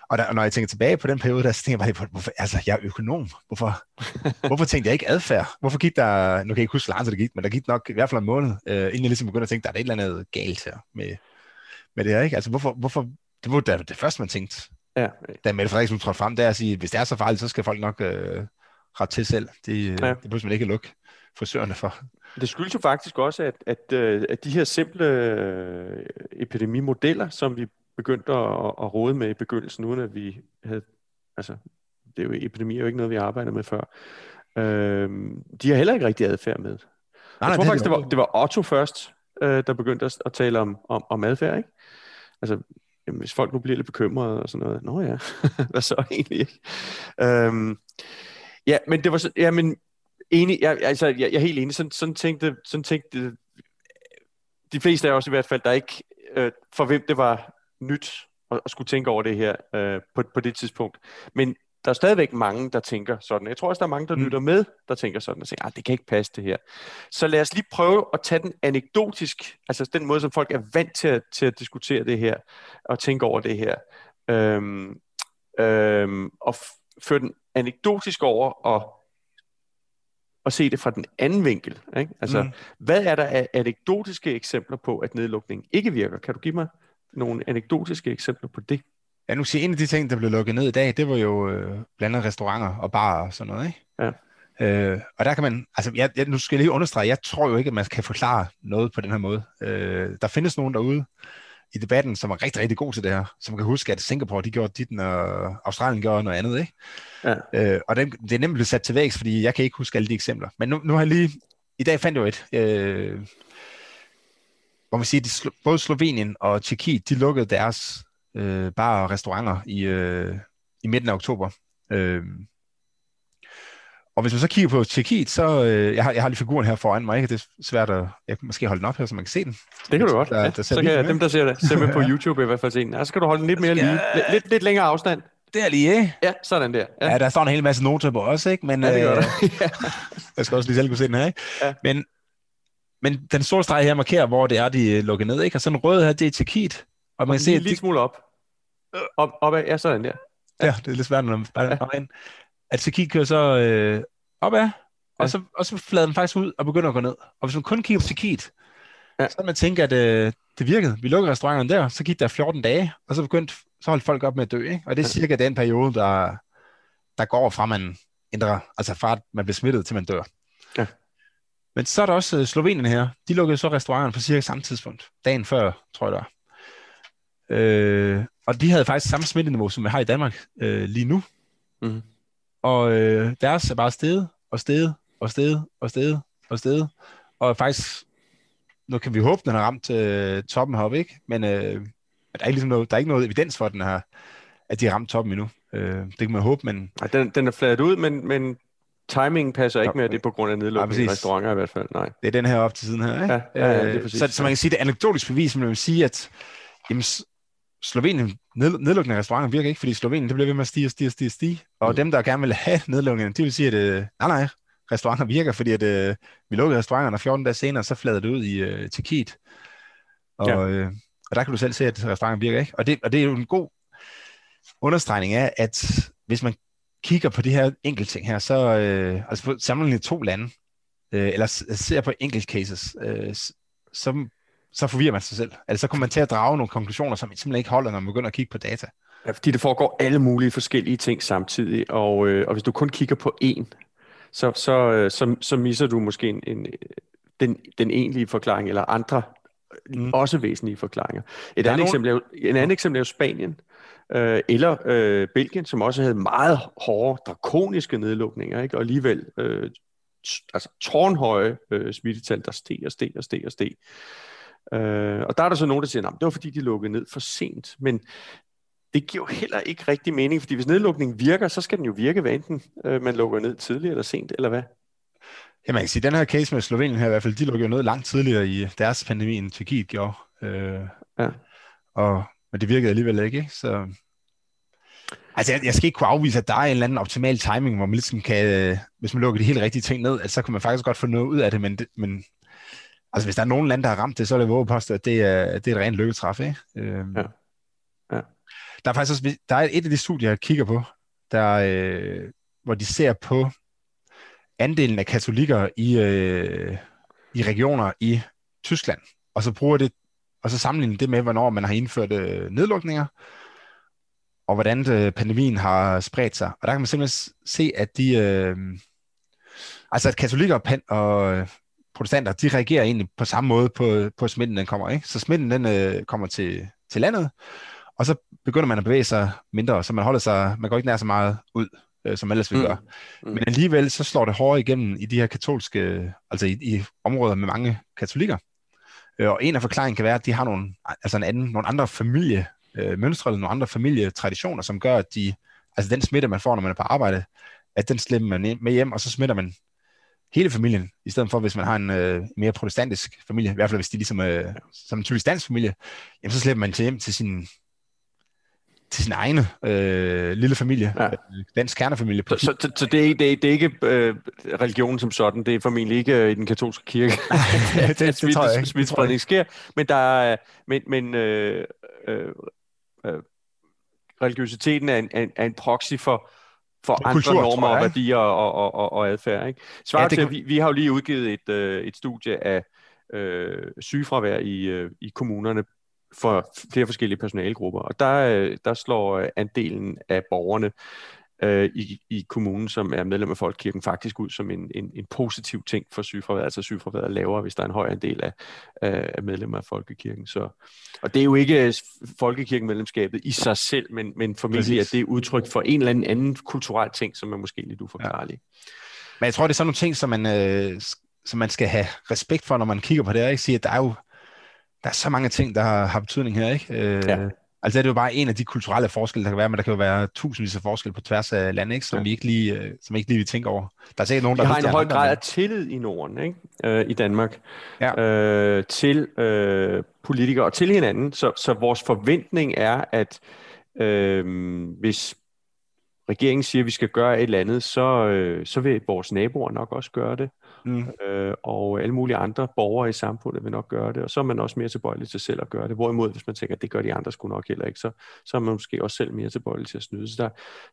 Og, der, når jeg tænker tilbage på den periode, der så tænker jeg bare, hvorfor, altså, jeg er økonom. Hvorfor, hvorfor tænkte jeg ikke adfærd? Hvorfor gik der, nu kan jeg ikke huske, hvor det gik, men der gik nok i hvert fald en måned, øh, inden jeg ligesom begyndte at tænke, der er et eller andet galt her med, med det her, ikke? Altså, hvorfor, hvorfor det var det, det første, man tænkte, ja. da Mette Frederiksen trådte frem, det er at sige, hvis det er så farligt, så skal folk nok øh, ret til selv. Det, ja. det behøver man ikke lukke frisørerne for. Det skyldes jo faktisk også, at, at, øh, at de her simple øh, epidemimodeller, som vi begyndte at, at rode med i begyndelsen, uden at vi havde, altså, det er jo, epidemi er jo ikke noget, vi arbejder med før, øh, de har heller ikke rigtig adfærd med. Nej, jeg tror det faktisk, det var, det var Otto først, øh, der begyndte at, at tale om, om, om adfærd, ikke? Altså, jamen, hvis folk nu bliver lidt bekymrede og sådan noget, nå ja, hvad så egentlig? Ikke? Øhm, ja, men det var så, ja, men enig, jeg, altså, jeg, jeg er helt enig, sådan, sådan, tænkte, sådan tænkte de fleste af os i hvert fald, der ikke, øh, for hvem det var nyt at, at skulle tænke over det her øh, på, på det tidspunkt. Men der er stadigvæk mange, der tænker sådan. Jeg tror også, der er mange, der mm. lytter med, der tænker sådan, og tænker, ah, det kan ikke passe det her. Så lad os lige prøve at tage den anekdotisk, altså den måde, som folk er vant til at, til at diskutere det her, og tænke over det her, øhm, øhm, og føre den anekdotisk over, og og se det fra den anden vinkel. Ikke? Altså, mm. hvad er der af anekdotiske eksempler på, at nedlukningen ikke virker? Kan du give mig nogle anekdotiske eksempler på det? Ja, nu siger en af de ting, der blev lukket ned i dag, det var jo øh, blandt andet restauranter og barer og sådan noget, ikke? Ja. Øh, og der kan man, altså jeg, jeg, nu skal jeg lige understrege, jeg tror jo ikke, at man kan forklare noget på den her måde. Øh, der findes nogen derude i debatten, som er rigtig, rigtig god til det her, som kan huske, at Singapore, de gjorde dit, og Australien gjorde noget andet, ikke? Ja. Øh, og det, det er nemt blevet sat til vægs, fordi jeg kan ikke huske alle de eksempler. Men nu, nu har jeg lige, i dag fandt jeg jo et, øh, hvor man siger, at både Slovenien og Tjekkiet, de lukkede deres øh, bare og restauranter i, øh, i midten af oktober. Øh, og hvis man så kigger på Tjekkiet, så øh, jeg, har, jeg har lige figuren her foran mig, ikke? det er svært at jeg kan måske holde den op her, så man kan se den. Det kan du godt. Der, ja. der så kan jeg, dem, der ser det, ser med på YouTube i hvert fald se den. Ja, så skal du holde den lidt mere lige, lidt, lidt, lidt længere afstand. Det er lige, ikke? Ja, sådan der. Ja, ja der står en hel masse noter på også, ikke? Men, ja, det gør øh, jeg skal også lige selv kunne se den her, ikke? Ja. Men, men den store streg her markerer, hvor det er, de lukker ned, ikke? Og sådan en rød her, det er Tjekkiet. Og man kan se, lige smule op. Op, opad, ja, sådan der. Ja, ja det er lidt svært, når man bare ja. ind. At Tjekkiet kører så øh, opad, ja. og, så, og så flader den faktisk ud og begynder at gå ned. Og hvis man kun kigger på Tjekkiet, ja. så man tænke, at øh, det virkede. Vi lukkede restauranterne der, så gik der 14 dage, og så begyndte så holdt folk op med at dø. Ikke? Og det er cirka den periode, der, der går fra man ændrer, altså fra at man bliver smittet til man dør. Ja. Men så er der også uh, Slovenien her. De lukkede så restauranterne på cirka samme tidspunkt. Dagen før, tror jeg der. Øh, og de havde faktisk samme smitteniveau, som vi har i Danmark øh, lige nu. Mm. Og øh, deres er bare steget og steget og steget og steget og steget. Og faktisk, nu kan vi håbe, den har ramt øh, toppen heroppe, ikke? Men øh, der er ikke, ligesom noget, der er ikke noget evidens for, at, den har, at de har ramt toppen endnu. Øh, det kan man håbe, men... Ja, den, den er fladet ud, men, men timingen passer ikke med, at det er på grund af nedlukning ja, restauranter i hvert fald. Nej. Det er den her op til siden her, ikke? Ja, ja, ja det er præcis. Så, så man kan sige, det er anekdotisk bevis, men man vil sige, at jamen, Slovenien, ned, nedlukning af restauranter virker ikke, fordi Slovenien det bliver ved med at stige og stige og stige, stige. Og mm. dem, der gerne vil have nedlukningen, de vil sige, at øh, nej, nej, restauranter virker, fordi at, øh, vi lukkede restauranterne, og 14 dage senere, så fladede det ud i øh, Tjekkiet. Og, ja. øh, og der kan du selv se, at restauranter virker ikke. Og det, og det er jo en god understregning af, at hvis man kigger på de her enkelte ting her, så øh, altså på sammenlignet to lande, øh, eller ser på enkelt cases, øh, så, så forvirrer man sig selv. Altså så kommer man til at drage nogle konklusioner, som simpelthen ikke holder, når man begynder at kigge på data. Ja, fordi det foregår alle mulige forskellige ting samtidig, og, øh, og hvis du kun kigger på én, så, så, øh, så, så misser du måske en, en, den, den egentlige forklaring, eller andre mm. også væsentlige forklaringer. Et andet, nogen... eksempel er en anden eksempel er jo Spanien, øh, eller øh, Belgien, som også havde meget hårde, drakoniske nedlukninger, ikke? og alligevel øh, altså tårnhøje øh, smittetal, der steg og steg og steg og steg. Øh, og der er der så nogen, der siger, at det var fordi, de lukkede ned for sent. Men det giver jo heller ikke rigtig mening, fordi hvis nedlukningen virker, så skal den jo virke, hvad enten øh, man lukker ned tidligt eller sent, eller hvad? Ja, man kan sige, den her case med Slovenien her i hvert fald, de lukkede jo ned langt tidligere i deres pandemi, end Tyrkiet gjorde. Øh, ja. Og, men det virkede alligevel ikke? Så, altså, jeg, jeg skal ikke kunne afvise, at der er en eller anden optimal timing, hvor man ligesom kan, hvis man lukker de helt rigtige ting ned, altså, så kan man faktisk godt få noget ud af det, men, det, men altså, hvis der er nogen lande, der har ramt det, så er det våge at det er, det er et rent lykketræf, ikke? Øh, ja. ja. Der er faktisk også, der er et af de studier, jeg kigger på, der, øh, hvor de ser på andelen af katolikker i, øh, i regioner i Tyskland, og så bruger det, og så sammenligner det med, hvornår man har indført øh, nedlukninger, og hvordan øh, pandemien har spredt sig. Og der kan man simpelthen se, at de, øh, altså at katolikker og, og protestanter, de reagerer egentlig på samme måde på, på smitten, den kommer. Ikke? Så smitten, den øh, kommer til, til landet, og så begynder man at bevæge sig mindre, så man holder sig, man går ikke nær så meget ud øh, som ellers vil mm. gøre. Mm. Men alligevel så slår det hårdere igennem i de her katolske, altså i, i områder med mange katolikker. Øh, og en af forklaringen kan være, at de har nogle, altså en anden, nogle andre familie, øh, eller nogle andre familietraditioner, som gør, at de, altså den smitte, man får, når man er på arbejde, at den slipper man med hjem, og så smitter man hele familien, i stedet for hvis man har en øh, mere protestantisk familie, i hvert fald hvis de ligesom øh, som en typisk dansk familie, jamen så slipper man til hjem til sin til sin egen øh, lille familie, ja. Øh, dansk kernefamilie. Så, så, så, så det, er, det, er, det er ikke øh, religionen som sådan, det er formentlig ikke øh, i den katolske kirke, det, det, det, det jeg ikke. Smittespredning sker, men der er, men, men øh, øh, øh, religiøsiteten er en, er, er en proxy for, for andre kultur, normer og værdier og, og, og, og adfærd. Ikke? Svaret ja, til, kan... vi, vi har jo lige udgivet et, øh, et studie af øh, sygefravær i, øh, i kommunerne for flere forskellige personalegrupper. Og der, øh, der slår andelen af borgerne øh, i, i kommunen, som er medlem af Folkekirken, faktisk ud som en, en, en positiv ting for sygefraværet. Altså sygefraværet er lavere, hvis der er en højere andel af, af medlemmer af Folkekirken. Så, og det er jo ikke øh, Folkekirken-medlemskabet i sig selv, men, men formentlig at det er udtryk for en eller anden anden kulturel ting, som er måske lidt uforklarlig. Ja. Men jeg tror, det er sådan nogle ting, som man, øh, som man skal have respekt for, når man kigger på det her. Ikke? Sige, at der er jo der er så mange ting, der har, har betydning her, ikke? Øh, ja. Altså det er jo bare en af de kulturelle forskelle, der kan være, men der kan jo være tusindvis af forskelle på tværs af landet, ikke? Som, ja. vi ikke lige, øh, som ikke lige vil tænke over. Der er sikkert nogen, der vi har en høj grad af tillid i Norden, ikke? Øh, i Danmark, ja. øh, til øh, politikere og til hinanden. Så, så vores forventning er, at øh, hvis regeringen siger, at vi skal gøre et eller andet, så, øh, så vil vores naboer nok også gøre det. Mm. Øh, og alle mulige andre borgere i samfundet vil nok gøre det, og så er man også mere tilbøjelig til selv at gøre det. Hvorimod, hvis man tænker, at det gør de andre sgu nok heller ikke, så, så er man måske også selv mere tilbøjelig til at snyde. Så der,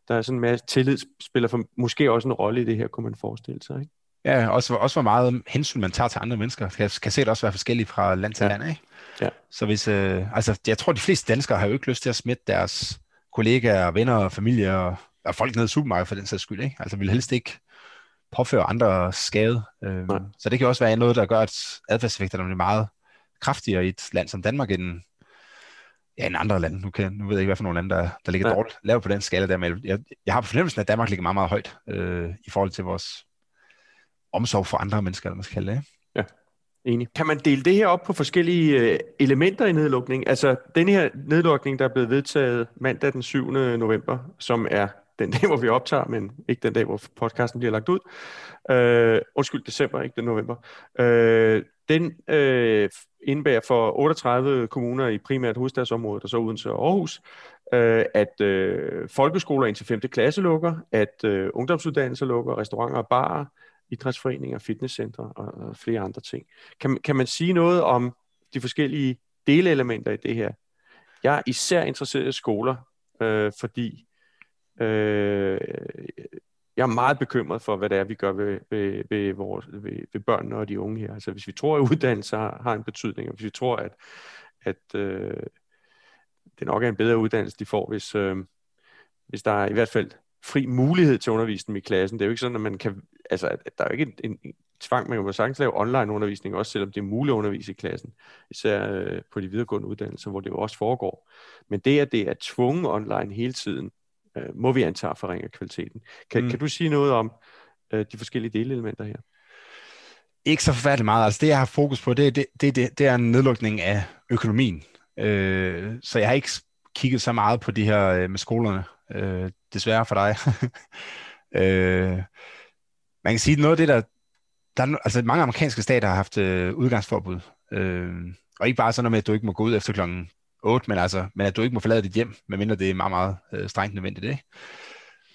der er sådan en masse tillid, spiller for, måske også en rolle i det her, kunne man forestille sig. Ikke? Ja, også, også hvor meget hensyn man tager til andre mennesker, kan, kan det også være forskelligt fra land til ja. land. Ikke? Ja. Så hvis, øh, altså, jeg tror, de fleste danskere har jo ikke lyst til at smitte deres kollegaer, venner og familie og, og folk nede i supermarkedet for den sags skyld. Ikke? Altså vil helst ikke påføre andre skade. Øh, så det kan også være noget, der gør, at adfærdseffekterne bliver meget kraftigere i et land som Danmark end, ja, end andre lande. Nu, kan, nu ved jeg ikke, hvad for nogle lande, der, der ligger ja. dårligt lavt på den skala der, men jeg, jeg har på fornemmelsen, at Danmark ligger meget, meget højt øh, i forhold til vores omsorg for andre mennesker, eller man skal kalde det. Ja, enig. Kan man dele det her op på forskellige øh, elementer i nedlukningen? Altså, den her nedlukning, der er blevet vedtaget mandag den 7. november, som er den dag, hvor vi optager, men ikke den dag, hvor podcasten bliver lagt ud. Øh, undskyld, december, ikke den november. Øh, den øh, indebærer for 38 kommuner i primært hovedstadsområdet, og så uden til Aarhus, øh, at øh, folkeskoler indtil 5. klasse lukker, at øh, ungdomsuddannelser lukker, restauranter og barer, idrætsforeninger, fitnesscentre og, og flere andre ting. Kan, kan man sige noget om de forskellige delelementer i det her? Jeg er især interesseret i skoler, øh, fordi øh, jeg er meget bekymret for, hvad det er, vi gør ved, ved, ved, vores, ved, ved børnene og de unge her. Altså hvis vi tror, at uddannelse har, har en betydning, og hvis vi tror, at, at øh, det nok er en bedre uddannelse, de får, hvis, øh, hvis der er i hvert fald fri mulighed til undervisning i klassen. Det er jo ikke sådan, at man kan, altså, at der er jo ikke en, en tvang, man kan jo sagtens lave online undervisning, også selvom det er muligt at undervise i klassen, især øh, på de videregående uddannelser, hvor det jo også foregår. Men det, at det er tvunget online hele tiden, øh, må vi antage forringer kvaliteten. Kan, mm. kan du sige noget om øh, de forskellige delelementer her? Ikke så forfærdeligt meget. Altså det, jeg har fokus på, det, det, det, det, det er en nedlukning af økonomien. Øh, så jeg har ikke kigget så meget på de her øh, med skolerne, øh, desværre for dig. øh, man kan sige, noget af det, der, der er, altså mange amerikanske stater har haft øh, udgangsforbud. Øh, og ikke bare sådan noget med, at du ikke må gå ud efter klokken 8, men, altså, men at du ikke må forlade dit hjem, medmindre det er meget, meget øh, strengt nødvendigt. Ikke?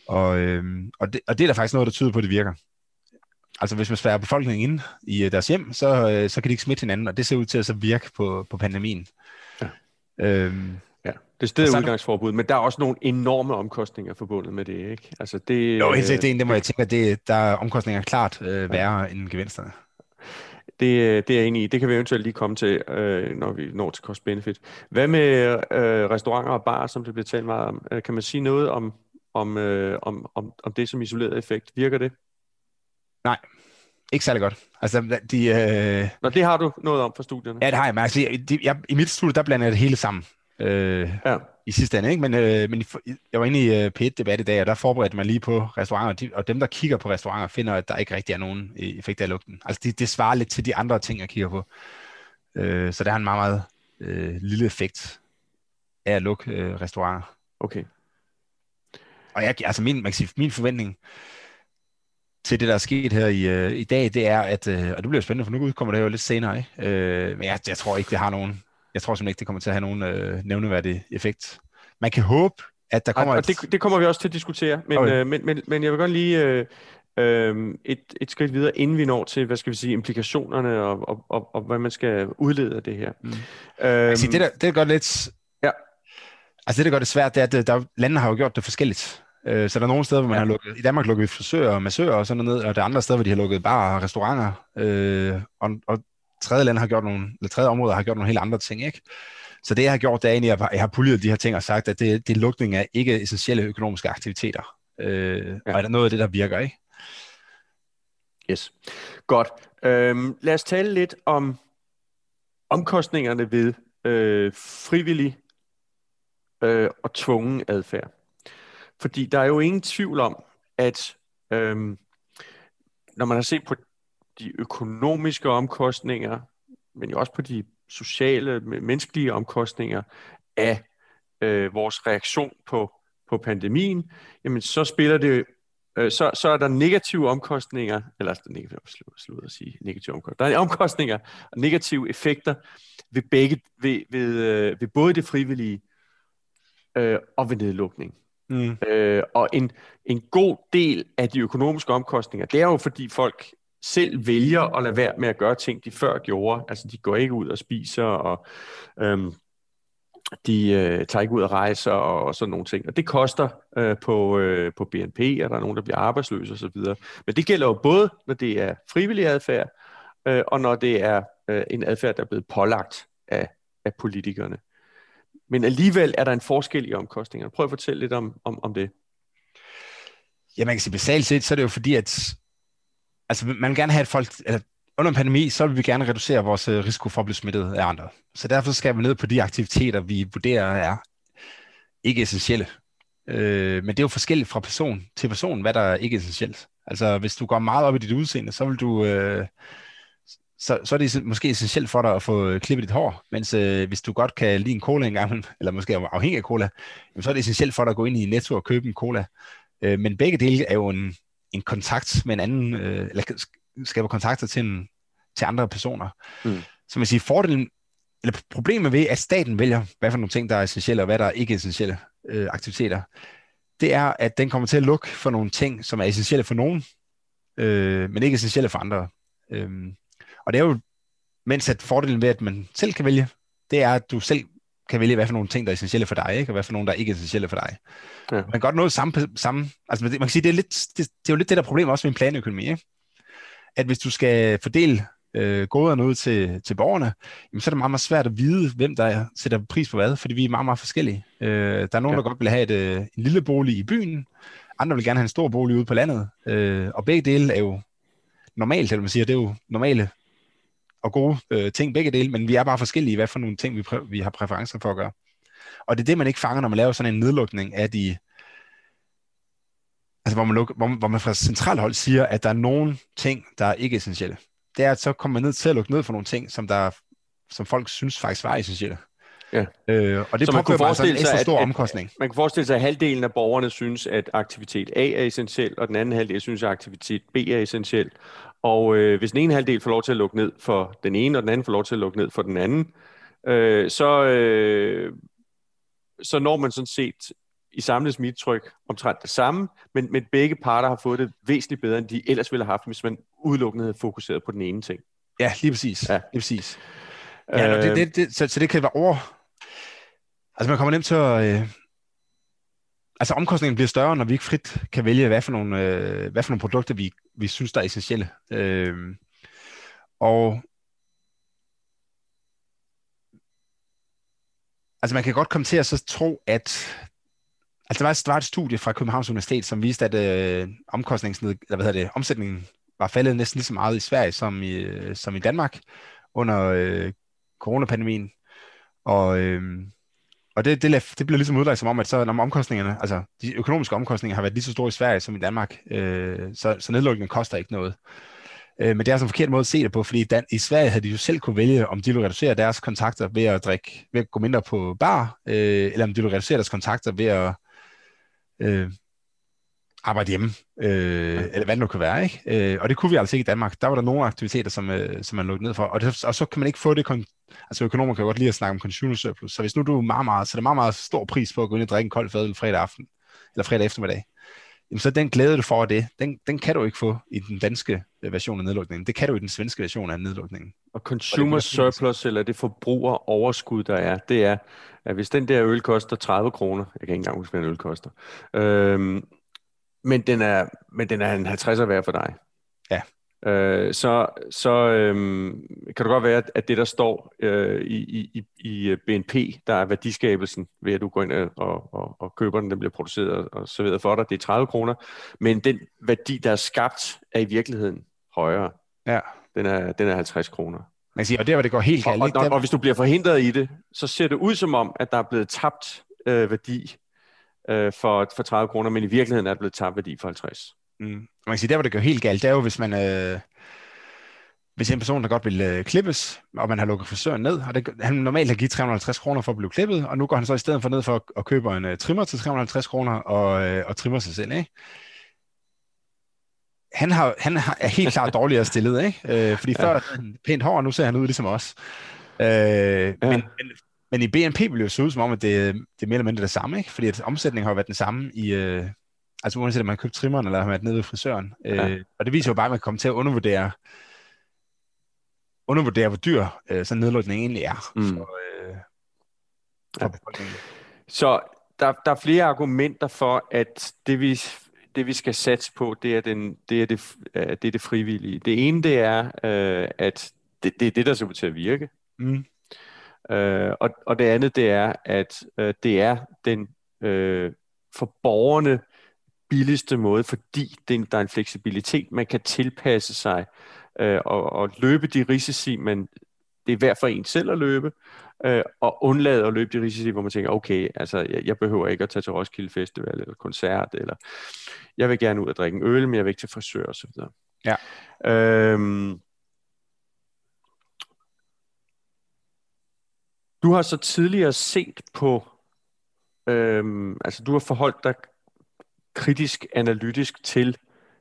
Og, øh, og, det, og det er der faktisk noget, der tyder på, at det virker. Altså hvis man spærrer befolkningen ind i øh, deres hjem, så, øh, så kan de ikke smitte hinanden, og det ser ud til at så virke på, på pandemien. Ja. Øhm, ja, det er stedet udgangsforbud, men der er også nogle enorme omkostninger forbundet med det, ikke? Altså det, jo, helt sikkert, det er en, det må jeg tænke, at det, der er omkostninger klart øh, værre ja. end gevinsterne. Det, det er jeg enig i. Det kan vi eventuelt lige komme til, øh, når vi når til cost-benefit. Hvad med øh, restauranter og bar, som det bliver talt meget om? Øh, kan man sige noget om, om, øh, om, om, om det som isoleret effekt? Virker det? Nej, ikke særlig godt. Altså, de, øh... Nå, det har du noget om fra studierne? Ja, det har jeg. Men altså, de, jeg, I mit studie, der blander jeg det hele sammen. Øh, ja. I sidste ende, ikke? Men, øh, men jeg var inde i uh, P1-debat i dag, og der forberedte man lige på restauranter, de, og dem, der kigger på restauranter, finder, at der ikke rigtig er nogen effekt af lugten. Altså, det, det svarer lidt til de andre ting, jeg kigger på. Øh, så der er en meget, meget øh, lille effekt af at lukke øh, restauranter. Okay. Og jeg, altså min, man kan sige, min forventning, til det, der er sket her i, øh, i dag, det er, at, øh, og det bliver spændende, for nu udkommer det jo lidt senere, ikke? Øh, men jeg, jeg tror ikke, det har nogen, jeg tror simpelthen ikke, det kommer til at have nogen øh, nævneværdig effekt. Man kan håbe, at der kommer... Og, et... det, det kommer vi også til at diskutere, men, okay. øh, men, men, men jeg vil godt lige øh, øh, et, et skridt videre, inden vi når til, hvad skal vi sige, implikationerne og, og, og, og hvad man skal udlede af det her. Mm. Øhm, altså, det, der, det der gør lidt... Ja. Altså det, der gør det svært, det er, at der, landene har jo gjort det forskelligt. Øh, så der er nogle steder, hvor man ja. har lukket, i Danmark lukket frisører og massører og sådan noget, og der er andre steder, hvor de har lukket bare og restauranter, øh, og, og tredje land har gjort nogle, eller tredje områder har gjort nogle helt andre ting, ikke? Så det, jeg har gjort, det er egentlig, at jeg har puljet de her ting og sagt, at det, det er lukning af ikke essentielle økonomiske aktiviteter. Øh, ja. Og er der noget af det, der virker, ikke? Yes. Godt. Øhm, lad os tale lidt om omkostningerne ved øh, frivillig øh, og tvungen adfærd. Fordi der er jo ingen tvivl om, at øhm, når man har set på de økonomiske omkostninger, men jo også på de sociale, menneskelige omkostninger af øh, vores reaktion på, på pandemien, jamen så spiller det øh, så, så er der negative omkostninger, eller altså, negative, slut at sige negative omkostninger, der er omkostninger og negative effekter ved begge, ved, ved, øh, ved både det frivillige øh, og ved nedlukning. Mm. Øh, og en, en god del af de økonomiske omkostninger, det er jo fordi folk selv vælger at lade være med at gøre ting, de før gjorde. Altså de går ikke ud og spiser, og øhm, de øh, tager ikke ud og rejser og, og sådan nogle ting. Og det koster øh, på, øh, på BNP, og der er nogen, der bliver arbejdsløse osv. Men det gælder jo både, når det er frivillig adfærd, øh, og når det er øh, en adfærd, der er blevet pålagt af, af politikerne. Men alligevel er der en forskel i omkostningerne. Prøv at fortælle lidt om, om, om det. Ja, man kan sige, basalt set, så er det jo fordi, at altså, man vil gerne have, at folk, eller under en pandemi, så vil vi gerne reducere vores øh, risiko for at blive smittet af andre. Så derfor skal vi ned på de aktiviteter, vi vurderer er ikke essentielle. Øh, men det er jo forskelligt fra person til person, hvad der er ikke essentielt. Altså, hvis du går meget op i dit udseende, så vil du... Øh, så, så er det måske essentielt for dig at få øh, klippet dit hår, mens øh, hvis du godt kan lide en cola engang, eller måske afhængig af cola, jamen, så er det essentielt for dig at gå ind i Netto og købe en cola. Øh, men begge dele er jo en, en kontakt med en anden, øh, eller skaber kontakter til, en, til andre personer. Mm. Så man siger, fordelen, eller problemet ved, at staten vælger, hvad for nogle ting, der er essentielle, og hvad der er ikke essentielle øh, aktiviteter, det er, at den kommer til at lukke for nogle ting, som er essentielle for nogen, øh, men ikke essentielle for andre. Øh, og det er jo, mens at fordelen ved, at man selv kan vælge, det er, at du selv kan vælge, hvad for nogle ting, der er essentielle for dig, ikke? og hvad for nogle, der er ikke essentielle for dig. Ja. Man kan godt nå samme, samme altså man kan sige, det er, lidt, det, det er jo lidt det der problem også med en planøkonomi, ikke? at hvis du skal fordele øh, goderne ud til, til borgerne, jamen, så er det meget, meget svært at vide, hvem der sætter pris på hvad, fordi vi er meget, meget forskellige. Øh, der er nogen, ja. der godt vil have et, øh, en lille bolig i byen, andre vil gerne have en stor bolig ude på landet, øh, og begge dele er jo normalt, eller man siger, det er jo normale og gode øh, ting begge dele, men vi er bare forskellige, hvad for nogle ting, vi, vi har præferencer for at gøre. Og det er det, man ikke fanger, når man laver sådan en nedlukning af de, altså hvor man, luk, hvor, hvor man fra centralt hold siger, at der er nogle ting, der er ikke essentielle. Det er, at så kommer man ned til at lukke ned for nogle ting, som, der, som folk synes faktisk var essentielle. Ja. Øh, og det så man kunne forestille sig, en stor at, omkostning. At, man kan forestille sig, at halvdelen af borgerne synes, at aktivitet A er essentiel, og den anden halvdel synes, at aktivitet B er essentiel. Og øh, hvis den ene halvdel får lov til at lukke ned for den ene, og den anden får lov til at lukke ned for den anden, øh, så, øh, så når man sådan set i samlet smittetryk omtrent det samme, men, men begge parter har fået det væsentligt bedre, end de ellers ville have haft, hvis man udelukkende havde fokuseret på den ene ting. Ja, lige præcis. Ja. Lige præcis. Ja, øh, det, det, det, så, så det kan være over... Altså man kommer nemt til at... Øh, altså omkostningen bliver større, når vi ikke frit kan vælge, hvad for nogle, øh, hvad for nogle produkter, vi, vi synes, der er essentielle. Øh, og altså man kan godt komme til at så tro, at altså der var, der var et studie fra Københavns Universitet, som viste, at øh, omkostningsned, eller hvad hedder det, omsætningen var faldet næsten lige så meget i Sverige som i, øh, som i Danmark under øh, coronapandemien. Og, øh, og det, det, det bliver ligesom udlagt som om, at så når omkostningerne, altså de økonomiske omkostninger har været lige så store i Sverige som i Danmark, øh, så, så nedlukningen koster ikke noget. Øh, men det er altså en forkert måde at se det på, fordi Dan, i Sverige havde de jo selv kunne vælge, om de ville reducere deres kontakter ved at drikke, ved at gå mindre på bar, øh, eller om de ville reducere deres kontakter ved at øh, arbejde hjemme, øh, ja. eller hvad det nu kan være. Ikke? Øh, og det kunne vi altså ikke i Danmark. Der var der nogle aktiviteter, som, øh, som man lukkede ned for, og, det, og så kan man ikke få det, kon- altså økonomer kan godt lide at snakke om consumer surplus, så hvis nu du er meget, meget, så er meget, meget stor pris på at gå ind og drikke en kold fadøl fredag aften, eller fredag eftermiddag, jamen så den glæde, du får af det, den, den kan du ikke få i den danske øh, version af nedlukningen. Det kan du i den svenske version af nedlukningen. Og consumer og surplus, eller det forbruger overskud, der er, det er, at hvis den der øl koster 30 kroner, jeg kan ikke engang huske, hvad en øl koster, øhm, men den er, men den er en 50'er værd for dig. Ja. Øh, så så øhm, kan det godt være, at det, der står øh, i, i, i BNP, der er værdiskabelsen ved, at du går ind og, og, og køber den, den bliver produceret og serveret for dig, det er 30 kroner. Men den værdi, der er skabt, er i virkeligheden højere. Ja. Den er, den er 50 kroner. Man siger, og der hvor det går helt galt. Og, og, og, og hvis du bliver forhindret i det, så ser det ud som om, at der er blevet tabt øh, værdi øh, for, for 30 kroner, men i virkeligheden er det blevet tabt værdi for 50. Mm. Man kan sige, der hvor det går helt galt, det er jo, hvis man... Øh, hvis en person, der godt vil øh, klippes, og man har lukket frisøren ned, og det, han normalt har givet 350 kroner for at blive klippet, og nu går han så i stedet for ned for at, at købe en uh, trimmer til 350 kroner og, øh, og trimmer sig selv, ikke? Han, har, han har, er helt klart dårligere stillet, ikke? Øh, fordi før ja. pænt hår, og nu ser han ud ligesom os. Øh, ja. men, men, men i BNP vil det jo se ud som om, at det, det er mere eller mindre det samme, ikke? Fordi at omsætningen har været den samme i, øh, altså uanset om man har købt trimmeren eller har været nede ved frisøren. Ja. Øh, og det viser jo bare, at man kommer til at undervurdere, undervurdere hvor dyr øh, sådan en nedlukning egentlig er. Mm. For, øh, for ja. Så der, der er flere argumenter for, at det vi, det vi skal satse på, det er, den, det, er det, det er det frivillige. Det ene, det er, øh, at det, det er det, der ser ud til at virke. Mm. Øh, og, og det andet, det er, at øh, det er den øh, for borgerne billigste måde, fordi det, der er en fleksibilitet, man kan tilpasse sig øh, og, og løbe de risici, men det er værd for en selv at løbe, øh, og undlade at løbe de risici, hvor man tænker, okay, altså jeg, jeg behøver ikke at tage til Roskilde Festival eller koncert, eller jeg vil gerne ud og drikke en øl, men jeg vil ikke til frisør osv. Ja. Øhm, Du har så tidligere set på, øhm, altså du har forholdt dig kritisk analytisk til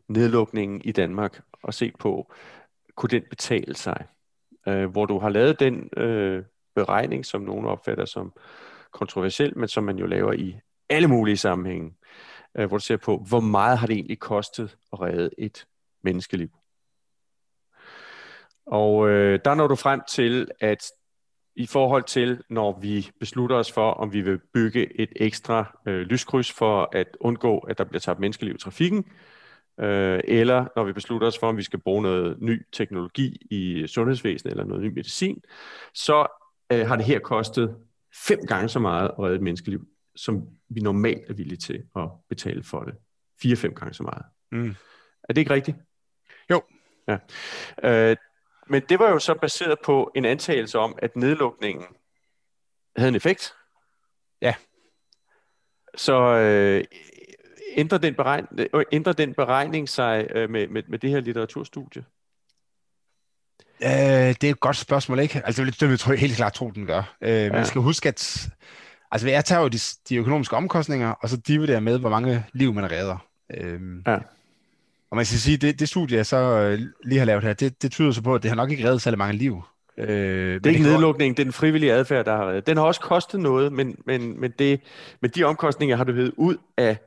nedlukningen i Danmark og set på, kunne den betale sig? Øh, hvor du har lavet den øh, beregning, som nogen opfatter som kontroversiel, men som man jo laver i alle mulige sammenhænge, øh, hvor du ser på, hvor meget har det egentlig kostet at redde et menneskeliv. Og øh, der når du frem til, at i forhold til, når vi beslutter os for, om vi vil bygge et ekstra øh, lyskryds for at undgå, at der bliver tabt menneskeliv i trafikken, øh, eller når vi beslutter os for, om vi skal bruge noget ny teknologi i sundhedsvæsenet eller noget ny medicin, så øh, har det her kostet fem gange så meget at redde et menneskeliv, som vi normalt er villige til at betale for det. Fire-fem gange så meget. Mm. Er det ikke rigtigt? Jo. Ja. Øh, men det var jo så baseret på en antagelse om, at nedlukningen havde en effekt. Ja. Så øh, ændrer, den beregning, øh, ændrer den beregning sig øh, med, med, med det her litteraturstudie? Øh, det er et godt spørgsmål, ikke? Altså, det vil jeg helt klart tro, den gør. Øh, ja. Man skal huske, at altså, jeg tager jo de, de økonomiske omkostninger, og så dividerer med, hvor mange liv man redder. Øh, ja. Og man skal sige, det, det studie, jeg så øh, lige har lavet her, det, det tyder så på, at det har nok ikke reddet særlig mange liv. Øh, det er ikke nedlukningen, det er den frivillige adfærd, der har reddet. Den har også kostet noget, men, men, men, det, men de omkostninger har du hævet ud af,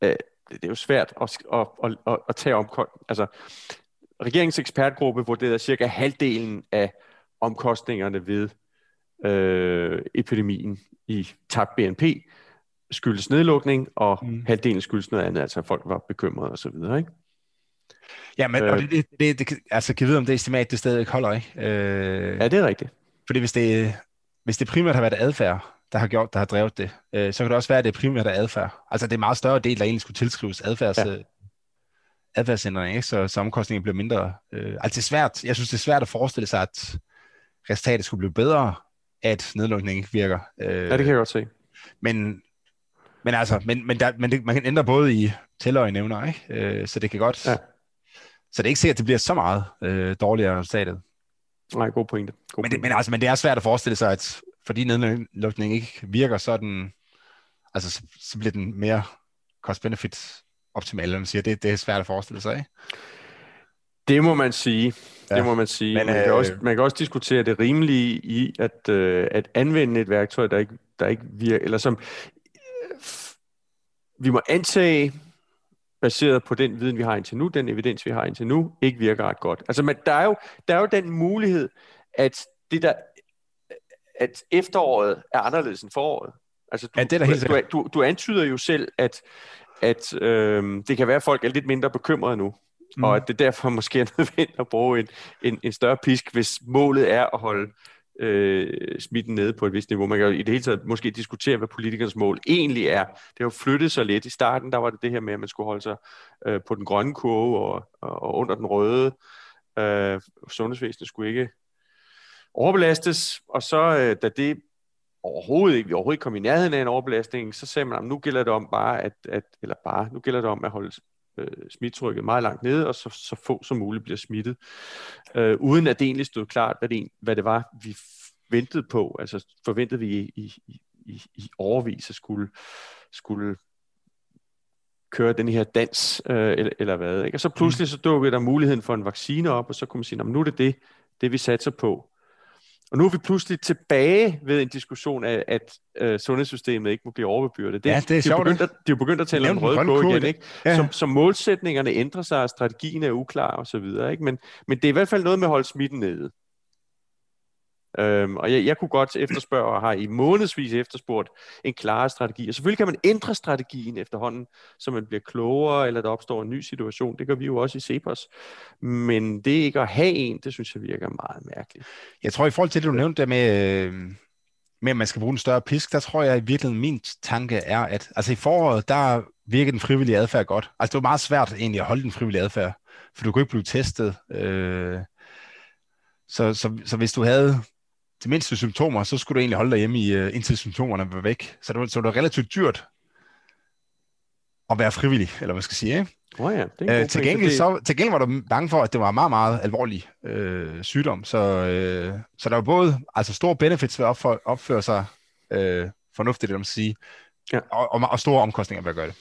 af det er jo svært at, at, at, at, at tage omkostninger. Altså, regeringens ekspertgruppe vurderede cirka halvdelen af omkostningerne ved øh, epidemien i tabt BNP skyldes nedlukning, og mm. halvdelen skyldes noget andet, altså folk var bekymrede og så videre, ikke? Ja, men øh, og det, det, det, det, altså kan vi vide, om det estimat det stadig holder, ikke? Øh, ja, det er rigtigt. Fordi hvis det, hvis det primært har været adfærd, der har gjort, der har drevet det, øh, så kan det også være, at det primært er adfærd. Altså det er en meget større del, der egentlig skulle tilskrives adfærds, ja. adfærdsændring, ikke? Så, så omkostningen bliver mindre. Øh, altså det er svært, jeg synes, det er svært at forestille sig, at resultatet skulle blive bedre, at nedlukningen ikke virker. Øh, ja, det kan jeg godt se. Men, men altså, men, men, der, men det, man kan ændre både i tæller og i nævner, ikke? Øh, så det kan godt, ja. Så det er ikke sikkert, at det bliver så meget øh, dårligere resultatet. Nej, god pointe. God men, det, men, altså, men det er svært at forestille sig, at fordi nedlukningen ikke virker, så, den, altså, så, så bliver den mere cost-benefit optimal, eller man siger. Det, det er svært at forestille sig, ikke? Det må man sige. Ja. Det må man sige. Men, man, kan øh, også, man kan også diskutere det rimelige i at, øh, at anvende et værktøj, der ikke, der ikke virker, eller som vi må antage, baseret på den viden, vi har indtil nu, den evidens, vi har indtil nu, ikke virker ret godt. Altså, men der er jo, der er jo den mulighed, at det der, at efteråret er anderledes end foråret. Altså, du, ja, det er helt du, du, du antyder jo selv, at, at øh, det kan være, at folk er lidt mindre bekymrede nu, mm. og at det derfor måske er nødvendigt at bruge en, en, en større pisk, hvis målet er at holde øh, smitten nede på et vist niveau. Man kan jo i det hele taget måske diskutere, hvad politikernes mål egentlig er. Det har jo flyttet sig lidt. I starten der var det det her med, at man skulle holde sig øh, på den grønne kurve og, og under den røde. Øh, sundhedsvæsenet skulle ikke overbelastes, og så øh, da det overhovedet ikke, vi overhovedet ikke kom i nærheden af en overbelastning, så sagde man, at nu gælder det om bare at, at eller bare, nu gælder det om at holde øh, smittrykket meget langt nede, og så, så få som muligt bliver smittet, øh, uden at det egentlig stod klart, hvad det, hvad det var, vi ventede på. Altså forventede vi i, i, i, i overvis at skulle, skulle køre den her dans, øh, eller, eller hvad. Ikke? Og så pludselig så dukkede der muligheden for en vaccine op, og så kunne man sige, nu er det det, det vi satser på. Og nu er vi pludselig tilbage ved en diskussion af, at øh, sundhedssystemet ikke må blive overbebyrdet. Det, ja, det er de sjovt. Begyndt at, de er jo begyndt at tale om røde på igen, ikke? Ja. Som, som målsætningerne ændrer sig, og strategien er uklar og så videre. Ikke? Men, men det er i hvert fald noget med at holde smitten nede. Øhm, og jeg, jeg kunne godt efterspørge, og har i månedsvis efterspurgt en klar strategi. Og selvfølgelig kan man ændre strategien efterhånden, så man bliver klogere, eller der opstår en ny situation. Det gør vi jo også i Cepos. Men det ikke at have en, det synes jeg virker meget mærkeligt. Jeg tror i forhold til det, du nævnte der med, øh, med at man skal bruge en større pisk, der tror jeg i virkeligheden, min tanke er, at altså i foråret, der virker den frivillige adfærd godt. Altså det var meget svært egentlig at holde den frivillige adfærd, for du kunne ikke blive testet. Øh, så, så, så hvis du havde de mindste symptomer, så skulle du egentlig holde dig hjemme, i, uh, indtil symptomerne var væk. Så det var, så det var relativt dyrt at være frivillig, eller hvad skal jeg sige. Ikke? Oh ja, det er uh, til, gengæld, så, til gengæld var du bange for, at det var meget, meget alvorlig uh, sygdom. Så, uh, så der var både altså store benefits ved at opføre, opføre sig uh, fornuftigt, det man sige, ja. og, og, og store omkostninger ved at gøre det.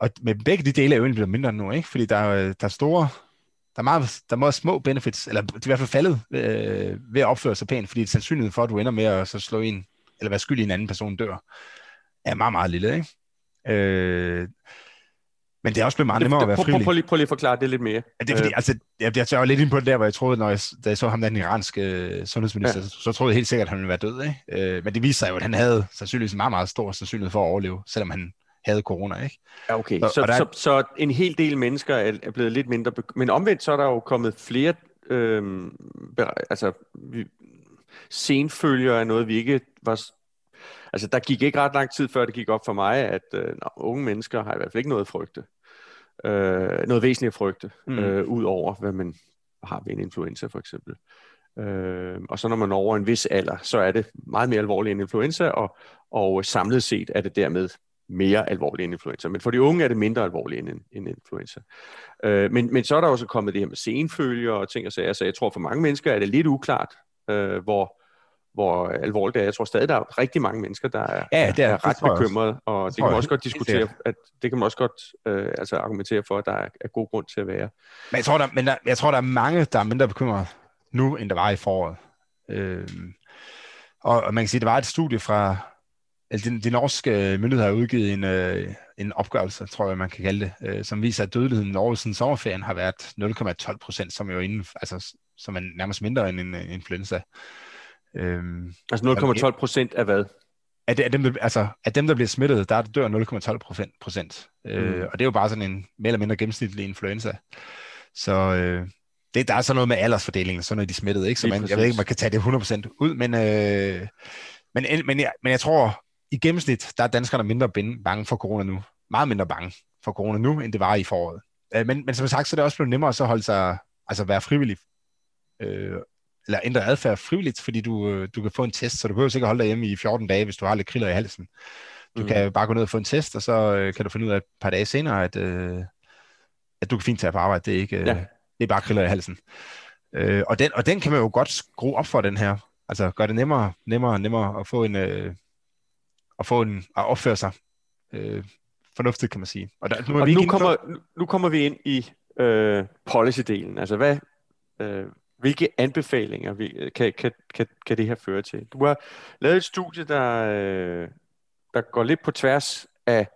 og med begge de dele er jo egentlig blevet mindre nu, ikke? fordi der er, der er store, der er, meget, der er meget små benefits, eller det er i hvert fald faldet øh, ved at opføre sig pænt, fordi sandsynligheden for, at du ender med at så slå en, eller være skyld i en anden person dør, er meget, meget lille. Ikke? Øh, men det er også blevet meget nemmere at være frivillig. Prøv, prøv, prøv lige at forklare det lidt mere. Ja, det er fordi, øh. altså, jeg, jeg tør lidt ind på det der, hvor jeg troede, når jeg, da jeg så ham, den iranske øh, sundhedsminister, ja. så troede jeg helt sikkert, at han ville være død. Ikke? Øh, men det viste sig jo, at han havde sandsynligvis en meget, meget stor sandsynlighed for at overleve, selvom han havde corona, ikke? Ja, okay. Så, så, der... så, så en hel del mennesker er, er blevet lidt mindre... Men omvendt, så er der jo kommet flere... Øh, altså, vi, senfølger af noget, vi ikke var Altså, der gik ikke ret lang tid før det gik op for mig, at øh, nå, unge mennesker har i hvert fald ikke noget at frygte. Øh, noget væsentligt at frygte, mm. øh, ud over hvad man har ved en influenza for eksempel. Øh, og så når man er over en vis alder, så er det meget mere alvorligt end influenza, og, og samlet set er det dermed mere alvorligt end influenza. Men for de unge er det mindre alvorligt end, end influenza. Øh, men, men så er der også kommet det her med senfølger og ting og sager, så jeg tror for mange mennesker er det lidt uklart, øh, hvor, hvor alvorligt det er. Jeg tror stadig, der er rigtig mange mennesker, der er, ja, det er, er ret bekymrede, og det, det kan man også godt diskutere, at det kan man også godt øh, altså argumentere for, at der er, er god grund til at være. Men jeg tror, der, men der, jeg tror, der er mange, der er mindre bekymrede nu, end der var i foråret. Øh, og, og man kan sige, at der var et studie fra, altså de, de norske myndigheder har udgivet en, øh, en opgørelse, tror jeg, man kan kalde det, øh, som viser, at dødeligheden i Norge siden sommerferien har været 0,12 procent, som jo inden, altså, som er nærmest mindre end en, en influenza. Øhm, altså 0,12 procent af hvad? Af, det, af, dem, altså, af dem, der bliver smittet, der dør 0,12 procent. Øh, mm. Øh, og det er jo bare sådan en mere eller mindre gennemsnitlig influenza. Så øh, det, der er så noget med aldersfordelingen, så når de smittet, ikke? Så man, jeg ved ikke, man kan tage det 100% ud, men, øh, men, men, jeg, men jeg tror, i gennemsnit, der er danskerne mindre bange for corona nu. Meget mindre bange for corona nu, end det var i foråret. Øh, men, men som sagt, så er det også blevet nemmere så holde sig, altså være frivillig øh, eller ændre adfærd frivilligt, fordi du, øh, du kan få en test, så du behøver ikke holde dig hjemme i 14 dage, hvis du har lidt kriller i halsen. Du mm. kan bare gå ned og få en test, og så øh, kan du finde ud af et par dage senere, at, øh, at du kan fint tage på arbejde. Det er, ikke, øh, ja. det er bare kriller i halsen. Øh, og, den, og den kan man jo godt skrue op for, den her. Altså gøre det nemmere, nemmere, nemmere at få en, øh, at få en, at opføre sig øh, fornuftigt, kan man sige. Og, der, nu, og vi nu, kommer, nu kommer vi ind i øh, policy-delen. Altså hvad, øh, hvilke anbefalinger kan, kan, kan, kan det her føre til? Du har lavet et studie, der, øh, der går lidt på tværs af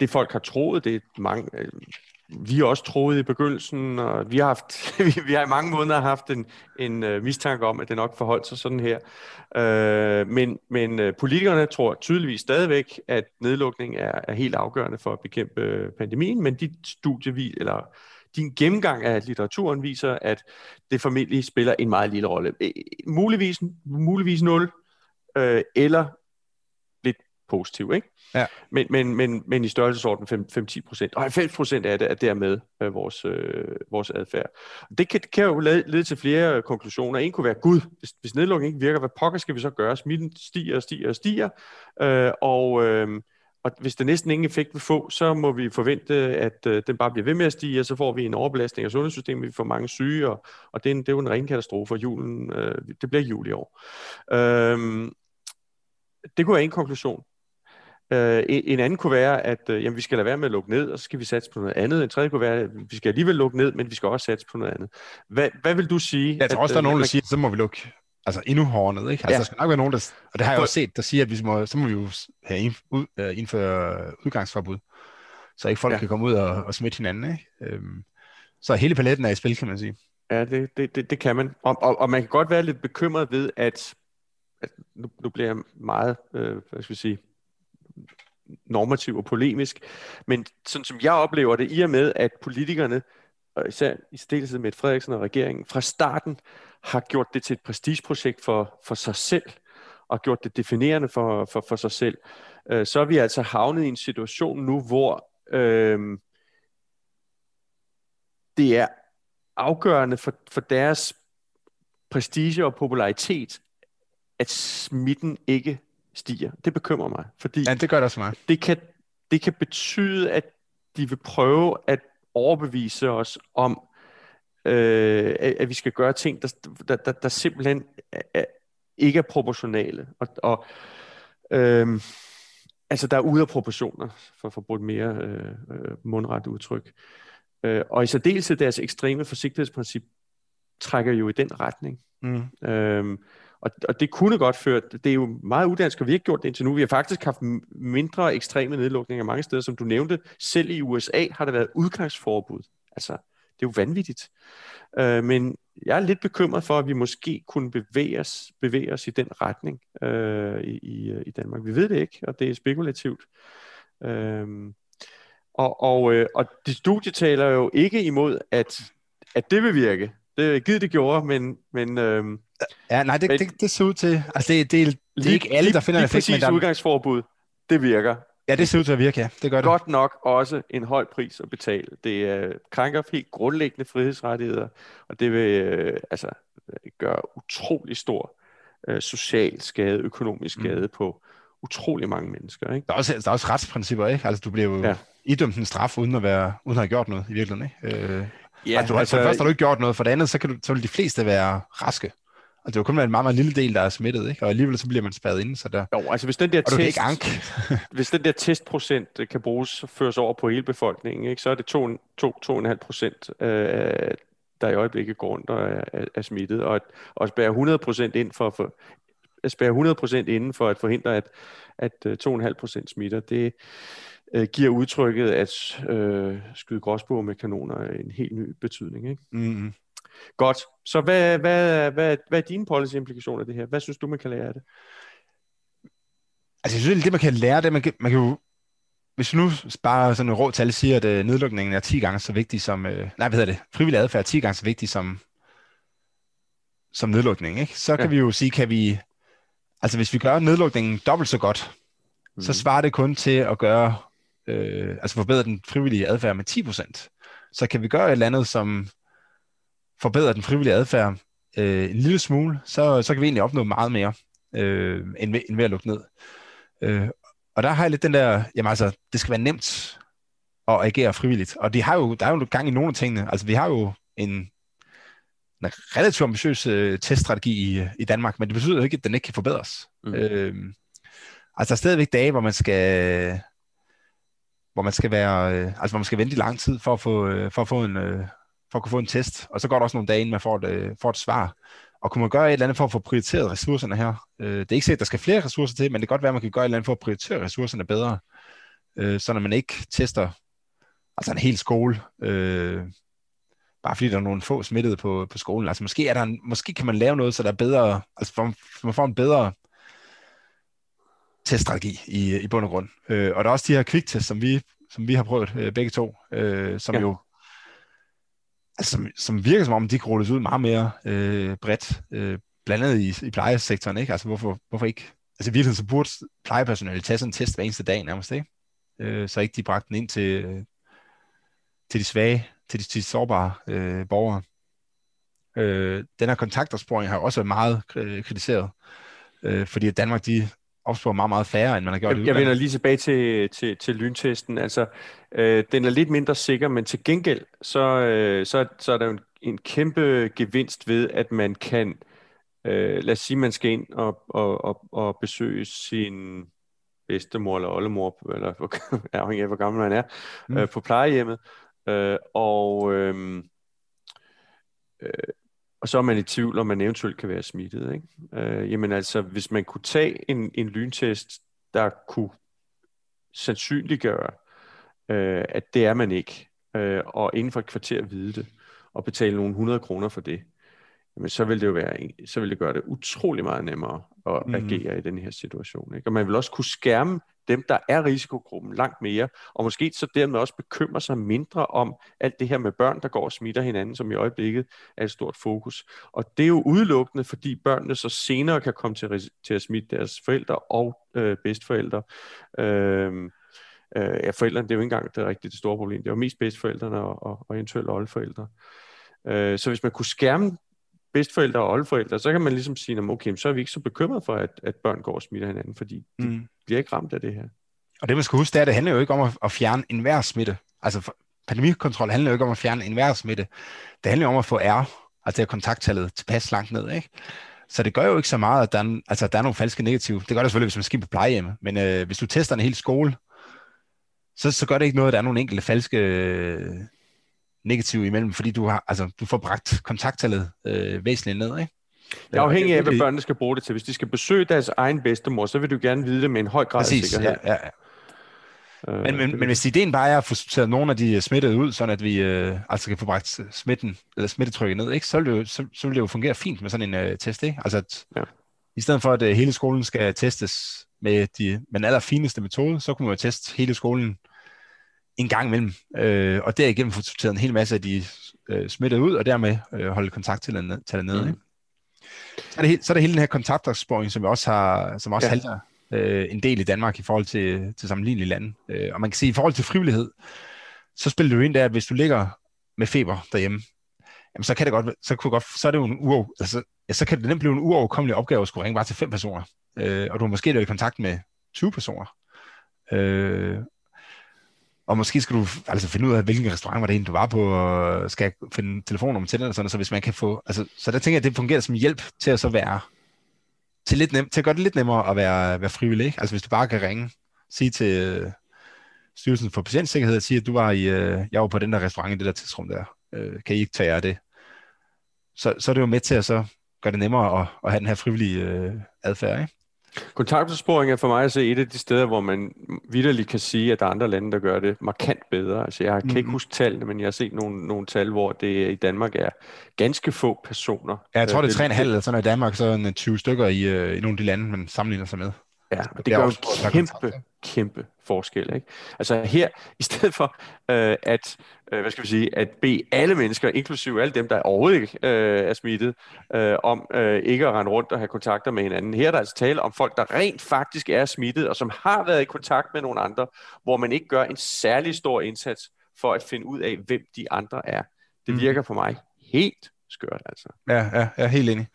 det folk har troet. Det er mange, øh, vi også troede i begyndelsen, og vi har, haft, vi har i mange måneder haft en, en uh, mistanke om, at det nok forholdt sig sådan her. Uh, men men uh, politikerne tror tydeligvis stadigvæk, at nedlukning er, er helt afgørende for at bekæmpe pandemien, men dit studie, eller din gennemgang af litteraturen viser, at det formentlig spiller en meget lille rolle. Muligvis, muligvis 0, øh, eller positiv, ikke? Ja. Men, men, men, men i størrelsesorden 5-10 procent. Og 90 procent af det er dermed øh, vores, øh, vores adfærd. Det kan, kan jo lede, til flere konklusioner. En kunne være, gud, hvis, hvis nedlukningen ikke virker, hvad pokker skal vi så gøre? Smitten stiger og stiger og stiger. Øh, og... Øh, og hvis det næsten ingen effekt vil få, så må vi forvente, at øh, den bare bliver ved med at stige, og så får vi en overbelastning af sundhedssystemet, vi får mange syge, og, og det, er en, det er jo en ren katastrofe for julen. Øh, det bliver jul i år. Øh, det kunne være en konklusion. Øh, en, en anden kunne være, at øh, jamen, vi skal lade være med at lukke ned, og så skal vi satse på noget andet. En tredje kunne være, at vi skal alligevel lukke ned, men vi skal også satse på noget andet. Hvad, hvad vil du sige? Jeg tror også, at, der er nogen, der siger, så må vi lukke altså endnu hårdere ned. Ikke? Altså, ja. Der skal nok være nogen, der, og det har jeg også set, der siger, at vi må, så må vi jo have ud, uh, indføre udgangsforbud, så ikke folk ja. kan komme ud og, og smitte hinanden. Ikke? Øhm, så hele paletten er i spil, kan man sige. Ja, det, det, det, det kan man. Og, og, og man kan godt være lidt bekymret ved, at, at nu, nu bliver jeg meget, øh, hvad skal vi sige, normativ og polemisk, men sådan som jeg oplever det, i og med, at politikerne, og især i stilletid med Frederiksen og regeringen, fra starten har gjort det til et prestigeprojekt for, for sig selv, og gjort det definerende for, for, for sig selv, øh, så er vi altså havnet i en situation nu, hvor øh, det er afgørende for, for deres prestige og popularitet, at smitten ikke stiger. Det bekymrer mig, fordi ja, det gør det også mig. Det kan, det kan betyde, at de vil prøve at overbevise os om, øh, at, at vi skal gøre ting, der, der, der, der simpelthen er, ikke er proportionale. Og, og øh, altså, der er ude af proportioner, for at få brugt mere øh, øh, mundret udtryk. Øh, og i særdeleshed deres ekstreme forsigtighedsprincip trækker jo i den retning. Mm. Øhm, og, og det kunne godt føre, det er jo meget udansk, og vi har ikke gjort det indtil nu. Vi har faktisk haft mindre ekstreme nedlukninger mange steder, som du nævnte. Selv i USA har der været udgangsforbud. Altså, det er jo vanvittigt. Øh, men jeg er lidt bekymret for, at vi måske kunne bevæge os, bevæge os i den retning øh, i, i Danmark. Vi ved det ikke, og det er spekulativt. Øh, og, og, øh, og det studie taler jo ikke imod, at, at det vil virke. Det givet det gjorde, men... men øh, ja, nej, det, men, det, det ser ud til... Altså, det, det, det, det er ikke alle, der finder en effekt, men der... udgangsforbud, det virker. Ja, det ser ud til at virke, ja. Det gør det. Godt nok også en høj pris at betale. Det uh, krænker helt grundlæggende frihedsrettigheder, og det vil uh, altså gøre utrolig stor uh, social skade, økonomisk mm. skade mm. på utrolig mange mennesker. Ikke? Der, er også, der er også retsprincipper, ikke? Altså, du bliver jo ja. idømt en straf, uden at, være, uden at have gjort noget i virkeligheden, ikke? Uh, ja, altså, altså, for det første har du ikke gjort noget, for det andet, så, kan du, så vil de fleste være raske. Og det er jo kun en meget, meget lille del, der er smittet, ikke? og alligevel så bliver man spadet inde. Så der... Jo, altså hvis den der, test, ikke ank. hvis den der testprocent øh, kan bruges føres over på hele befolkningen, ikke? så er det 2-2,5 procent, øh, der i øjeblikket går rundt og er, er, smittet. Og at, og spære 100 procent ind for, for at spære 100 procent inden for at forhindre, at, at 2,5 øh, procent smitter, det øh, giver udtrykket at øh, skyde gråsbog med kanoner en helt ny betydning. Ikke? Mm-hmm. Godt. Så hvad, hvad, hvad, hvad er dine policy-implikationer af det her? Hvad synes du, man kan lære af det? Altså, jeg synes, det man kan lære, det man kan, man kan jo hvis nu bare sådan en rå tal siger, at uh, nedlukningen er 10 gange så vigtig som, uh, nej, hvad hedder det, frivillig adfærd er 10 gange så vigtig som, som nedlukning, ikke? så kan ja. vi jo sige, kan vi, altså hvis vi gør nedlukningen dobbelt så godt, mm. så svarer det kun til at gøre, uh, altså forbedre den frivillige adfærd med 10%. Så kan vi gøre et eller andet, som forbedrer den frivillige adfærd øh, en lille smule, så, så kan vi egentlig opnå meget mere, øh, end, ved, end ved at lukke ned. Øh, og der har jeg lidt den der, jamen altså, det skal være nemt at agere frivilligt. Og de har jo, der er jo gang i nogle af tingene. Altså, vi har jo en, en relativt ambitiøs øh, teststrategi i, i Danmark, men det betyder jo ikke, at den ikke kan forbedres. Mm. Øh, altså, der er stadigvæk dage, hvor man skal hvor man skal være, øh, altså hvor man skal vente i lang tid for at få, øh, for at få en, øh, for at kunne få en test, og så går der også nogle dage, inden man får et, øh, får et svar. Og kunne man gøre et eller andet for at få prioriteret ressourcerne her? Øh, det er ikke sikkert, at der skal flere ressourcer til, men det kan godt være, at man kan gøre et eller andet for at prioritere ressourcerne bedre, øh, så når man ikke tester altså en hel skole, øh, bare fordi der er nogle få smittede på, på skolen. Altså måske, er der en, måske kan man lave noget, så der er bedre, altså for, man får en bedre teststrategi i, i bund og grund. Øh, og der er også de her kviktest, som vi, som vi har prøvet øh, begge to, øh, som ja. jo altså, som, som virker som om, de kan rulles ud meget mere øh, bredt, øh, blandt andet i, i plejesektoren, ikke? Altså, hvorfor, hvorfor ikke? Altså, i virkeligheden, så burde plejepersonale tage sådan en test hver eneste dag nærmest, ikke? Øh, så ikke de bragte den ind til, øh, til de svage, til de, til de sårbare øh, borgere. Øh, den her kontaktopsporing har også været meget kritiseret, øh, fordi at Danmark, de opspore meget, meget færre, end man har gjort jeg, Jeg vender lige tilbage til, til, til lyntesten. Altså, øh, den er lidt mindre sikker, men til gengæld, så, øh, så, så er der jo en, en kæmpe gevinst ved, at man kan, øh, lad os sige, man skal ind og, og, og, og besøge sin bedstemor eller oldemor, eller afhængig af, hvor gammel man er, mm. øh, på plejehjemmet. Øh, og øh, øh, og så er man i tvivl, om man eventuelt kan være smittet. Ikke? Øh, jamen altså, hvis man kunne tage en, en lyntest, der kunne sandsynliggøre, øh, at det er man ikke, øh, og inden for et kvarter vide det, og betale nogle 100 kroner for det, jamen så vil det jo være, så vil det gøre det utrolig meget nemmere at mm. agere i den her situation. Ikke? Og man vil også kunne skærme dem, der er risikogruppen langt mere, og måske så dermed også bekymrer sig mindre om alt det her med børn, der går og smitter hinanden, som i øjeblikket er et stort fokus. Og det er jo udelukkende, fordi børnene så senere kan komme til, til at smitte deres forældre og øh, bedstforældre. Øh, øh, ja, forældrene, det er jo ikke engang det rigtige det store problem. Det er jo mest bedstforældrene og, og, og eventuelt oldeforældre. Øh, så hvis man kunne skærme bedstforældre og oldeforældre, så kan man ligesom sige, okay, så er vi ikke så bekymret for, at, at børn går og smitter hinanden, fordi de mm. bliver ikke ramt af det her. Og det man skal huske, det er, at det handler jo ikke om at, at fjerne enhver smitte. Altså pandemikontrol handler jo ikke om at fjerne enhver smitte. Det handler jo om at få R, altså det kontakttallet tilpas langt ned. Ikke? Så det gør jo ikke så meget, at der er, altså, der er nogle falske negative. Det gør det selvfølgelig, hvis man skal på plejehjem. Men øh, hvis du tester en hel skole, så, så gør det ikke noget, at der er nogle enkelte falske øh, negative imellem, fordi du, har, altså, du får bragt kontakttallet øh, væsentligt ned. Ikke? Det er afhængig af, hvad børnene skal bruge det til. Hvis de skal besøge deres egen bedstemor, så vil du gerne vide det med en høj grad Præcis, af sikkerhed. Ja, ja. Øh, men, men, men hvis ideen bare er at få sorteret nogle af de smittede ud, sådan at vi øh, altså kan få bragt smitten, eller smittetrykket ned, ikke? Så, vil det jo, så, så vil det jo fungere fint med sådan en øh, test. Ikke? Altså at, ja. i stedet for at øh, hele skolen skal testes med, de, med den allerfineste metode, så kunne man jo teste hele skolen en gang imellem, øh, og derigennem få sorteret en hel masse af de øh, smittede ud, og dermed øh, holde kontakt til ned, til ned. Mm. Ikke? Så, er det, så er det hele den her kontaktopsporing, som også har, som også ja. halter øh, en del i Danmark i forhold til, til sammenlignelige lande. Øh, og man kan sige, at i forhold til frivillighed, så spiller du ind der, at hvis du ligger med feber derhjemme, jamen så kan det godt, så, kunne godt, så er det jo en uover, altså, ja, så kan det nemt blive en uoverkommelig opgave at skulle ringe bare til fem personer. Øh, og du har måske været i kontakt med 20 personer. Øh, og måske skal du altså finde ud af, hvilken restaurant var det egentlig, du var på, og skal finde telefonnummer til den, eller sådan, så hvis man kan få, altså, så der tænker jeg, at det fungerer som hjælp til at så være, til, lidt nem, til at gøre det lidt nemmere at være, være frivillig. Ikke? Altså hvis du bare kan ringe, sige til øh, Styrelsen for Patientsikkerhed, og sige, at du var i, øh, jeg var på den der restaurant i det der tidsrum der, øh, kan I ikke tage jer det? Så, så er det jo med til at så gøre det nemmere at, at have den her frivillige adfærd, ikke? Kontaktopsporing er for mig at se et af de steder, hvor man vidderligt kan sige, at der er andre lande, der gør det markant bedre. Altså jeg kan mm-hmm. ikke huske tallene, men jeg har set nogle, nogle tal, hvor det i Danmark er ganske få personer. Ja, jeg tror, det er 3,5 eller sådan i Danmark, så er 20 stykker i, øh, i nogle af de lande, man sammenligner sig med. Ja, og det, det gør jo en kæmpe, kæmpe forskel. Ikke? Altså her, i stedet for øh, at, øh, hvad skal vi sige, at bede alle mennesker, inklusive alle dem, der overhovedet ikke øh, er smittet, øh, om øh, ikke at rende rundt og have kontakter med hinanden. Her er der altså tale om folk, der rent faktisk er smittet, og som har været i kontakt med nogle andre, hvor man ikke gør en særlig stor indsats for at finde ud af, hvem de andre er. Det mm. virker for mig helt skørt, altså. Ja, ja, jeg er helt enig.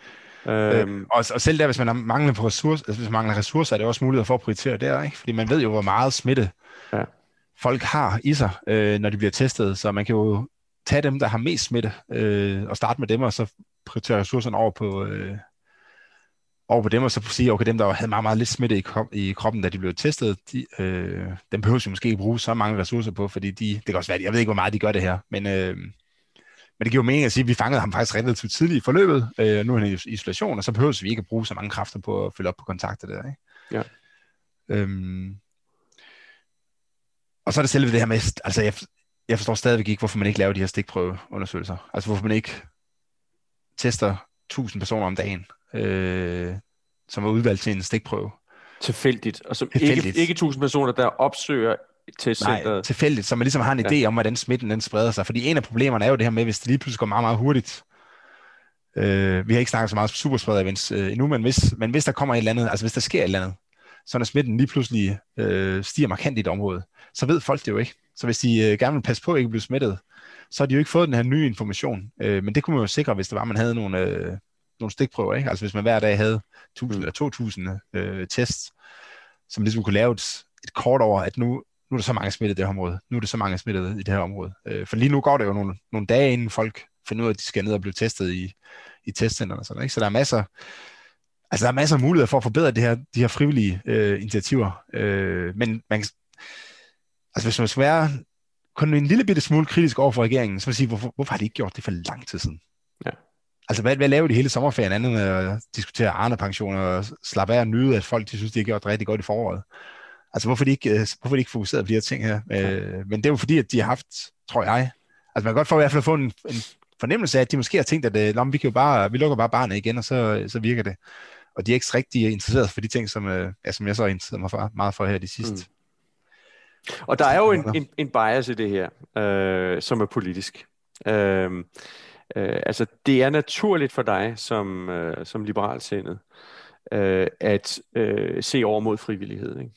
Øhm, øh, og, og selv der, hvis man mangler på ressourcer, altså hvis man mangler ressourcer, er det også mulighed for at prioritere der, ikke? Fordi man ved jo, hvor meget smitte ja. Folk har i sig, øh, når de bliver testet, så man kan jo tage dem, der har mest smitte, øh, og starte med dem, og så prioritere ressourcerne over på, øh, over på dem, og så sige, okay, dem, der havde meget, meget lidt smitte i, krop, i kroppen, da de blev testet, de, øh, dem behøver vi måske ikke bruge så mange ressourcer på, fordi de, det kan også være, jeg ved ikke, hvor meget de gør det her, men øh, men det giver jo mening at sige, at vi fangede ham faktisk relativt tidligt i forløbet. Øh, nu er han i isolation, og så behøver vi ikke at bruge så mange kræfter på at følge op på kontakter der. Ikke? Ja. Øhm, og så er det selve det her med, altså jeg, jeg forstår stadigvæk ikke, hvorfor man ikke laver de her stikprøveundersøgelser. Altså hvorfor man ikke tester 1000 personer om dagen, øh, som er udvalgt til en stikprøve. Tilfældigt, og som Tilfældigt. ikke, ikke 1000 personer, der opsøger testcenteret? Nej, tilfældigt, så man ligesom har en idé ja. om, hvordan smitten den spreder sig. Fordi en af problemerne er jo det her med, hvis det lige pludselig går meget, meget hurtigt. Øh, vi har ikke snakket så meget om superspreader events øh, endnu, men hvis, men hvis der kommer et eller andet, altså hvis der sker et eller andet, så når smitten lige pludselig øh, stiger markant i et område, så ved folk det jo ikke. Så hvis de øh, gerne vil passe på at ikke blive smittet, så har de jo ikke fået den her nye information. Øh, men det kunne man jo sikre, hvis det var, man havde nogle, øh, nogle stikprøver. Ikke? Altså hvis man hver dag havde 1000 mm. eller 2000 øh, tests, som ligesom kunne lave et, et kort over, at nu, nu er der så mange smittede i det her område, nu er der så mange smittede i det her område. Øh, for lige nu går det jo nogle, nogle dage, inden folk finder ud af, at de skal ned og blive testet i, i testcenterne. Sådan, ikke? Så der er masser, altså der er masser af muligheder for at forbedre det her, de her frivillige øh, initiativer. Øh, men man, altså hvis man skal være kun en lille bitte smule kritisk over for regeringen, så vil sige, hvorfor, hvorfor har de ikke gjort det for lang tid siden? Ja. Altså, hvad, hvad laver de hele sommerferien andet med at diskutere Arne-pensioner og slappe af og nyde, at folk de synes, de har gjort rigtig godt i foråret? Altså, hvorfor de ikke, øh, hvorfor de ikke fokuseret på de her ting her? Ja. Øh, men det er jo fordi, at de har haft, tror jeg, altså man kan godt få i hvert fald få en, en fornemmelse af, at de måske har tænkt, at øh, vi, kan jo bare, vi lukker bare barnet igen, og så, så virker det. Og de er ikke rigtig interesseret for de ting, som, øh, ja, som jeg så har interesseret mig for, meget for her de sidste. Mm. Og der er jo en, en, en bias i det her, øh, som er politisk. Øh, øh, altså, det er naturligt for dig som, øh, som liberal sindet, øh, at øh, se over mod frivillighed. Ikke?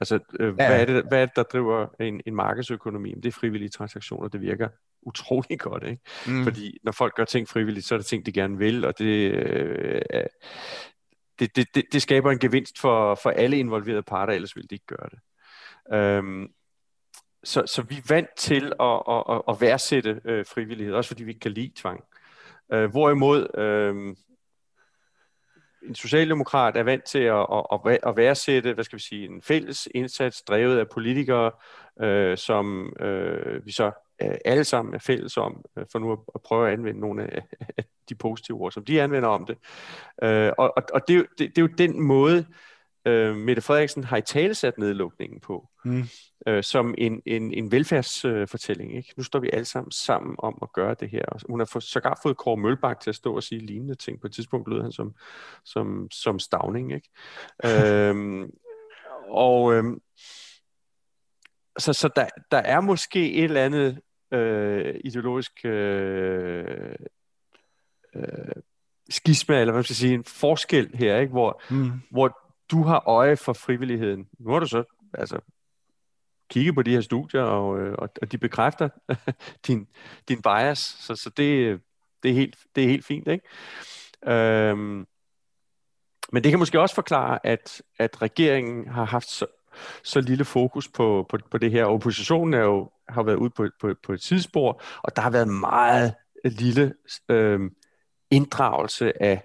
Altså, øh, ja. hvad, er det, hvad er det, der driver en, en markedsøkonomi? Det er frivillige transaktioner, det virker utrolig godt, ikke? Mm. Fordi når folk gør ting frivilligt, så er det ting, de gerne vil, og det, øh, det, det, det, det skaber en gevinst for, for alle involverede parter, ellers ville de ikke gøre det. Øhm, så, så vi er vant til at, at, at, at værdsætte øh, frivillighed, også fordi vi ikke kan lide tvang. Øh, hvorimod øh, en socialdemokrat er vant til at, at, at værdsætte, hvad skal vi sige, en fælles indsats drevet af politikere, øh, som øh, vi så alle sammen er fælles om, øh, for nu at, prøve at anvende nogle af, de positive ord, som de anvender om det. Øh, og og, og det, det, det er jo den måde, øh, Mette Frederiksen har i talesat nedlukningen på, mm. øh, som en, en, en velfærdsfortælling. Øh, ikke? Nu står vi alle sammen sammen om at gøre det her. Hun har for, sågar fået Kåre Mølbak til at stå og sige lignende ting. På et tidspunkt lød han som, som, som stavning. Ikke? øhm, og øhm, så, så der, der er måske et eller andet øh, ideologisk øh, øh, skisma, eller hvad man skal sige, en forskel her, ikke? Hvor, mm. hvor du har øje for frivilligheden. Nu har du så altså, kigget på de her studier, og, øh, og, og de bekræfter din, din bias, så, så det, det, er helt, det er helt fint. Ikke? Øhm, men det kan måske også forklare, at, at regeringen har haft så, så lille fokus på, på, på det her. Oppositionen er jo, har været ude på, på, på et tidsspor, og der har været meget lille øh, inddragelse af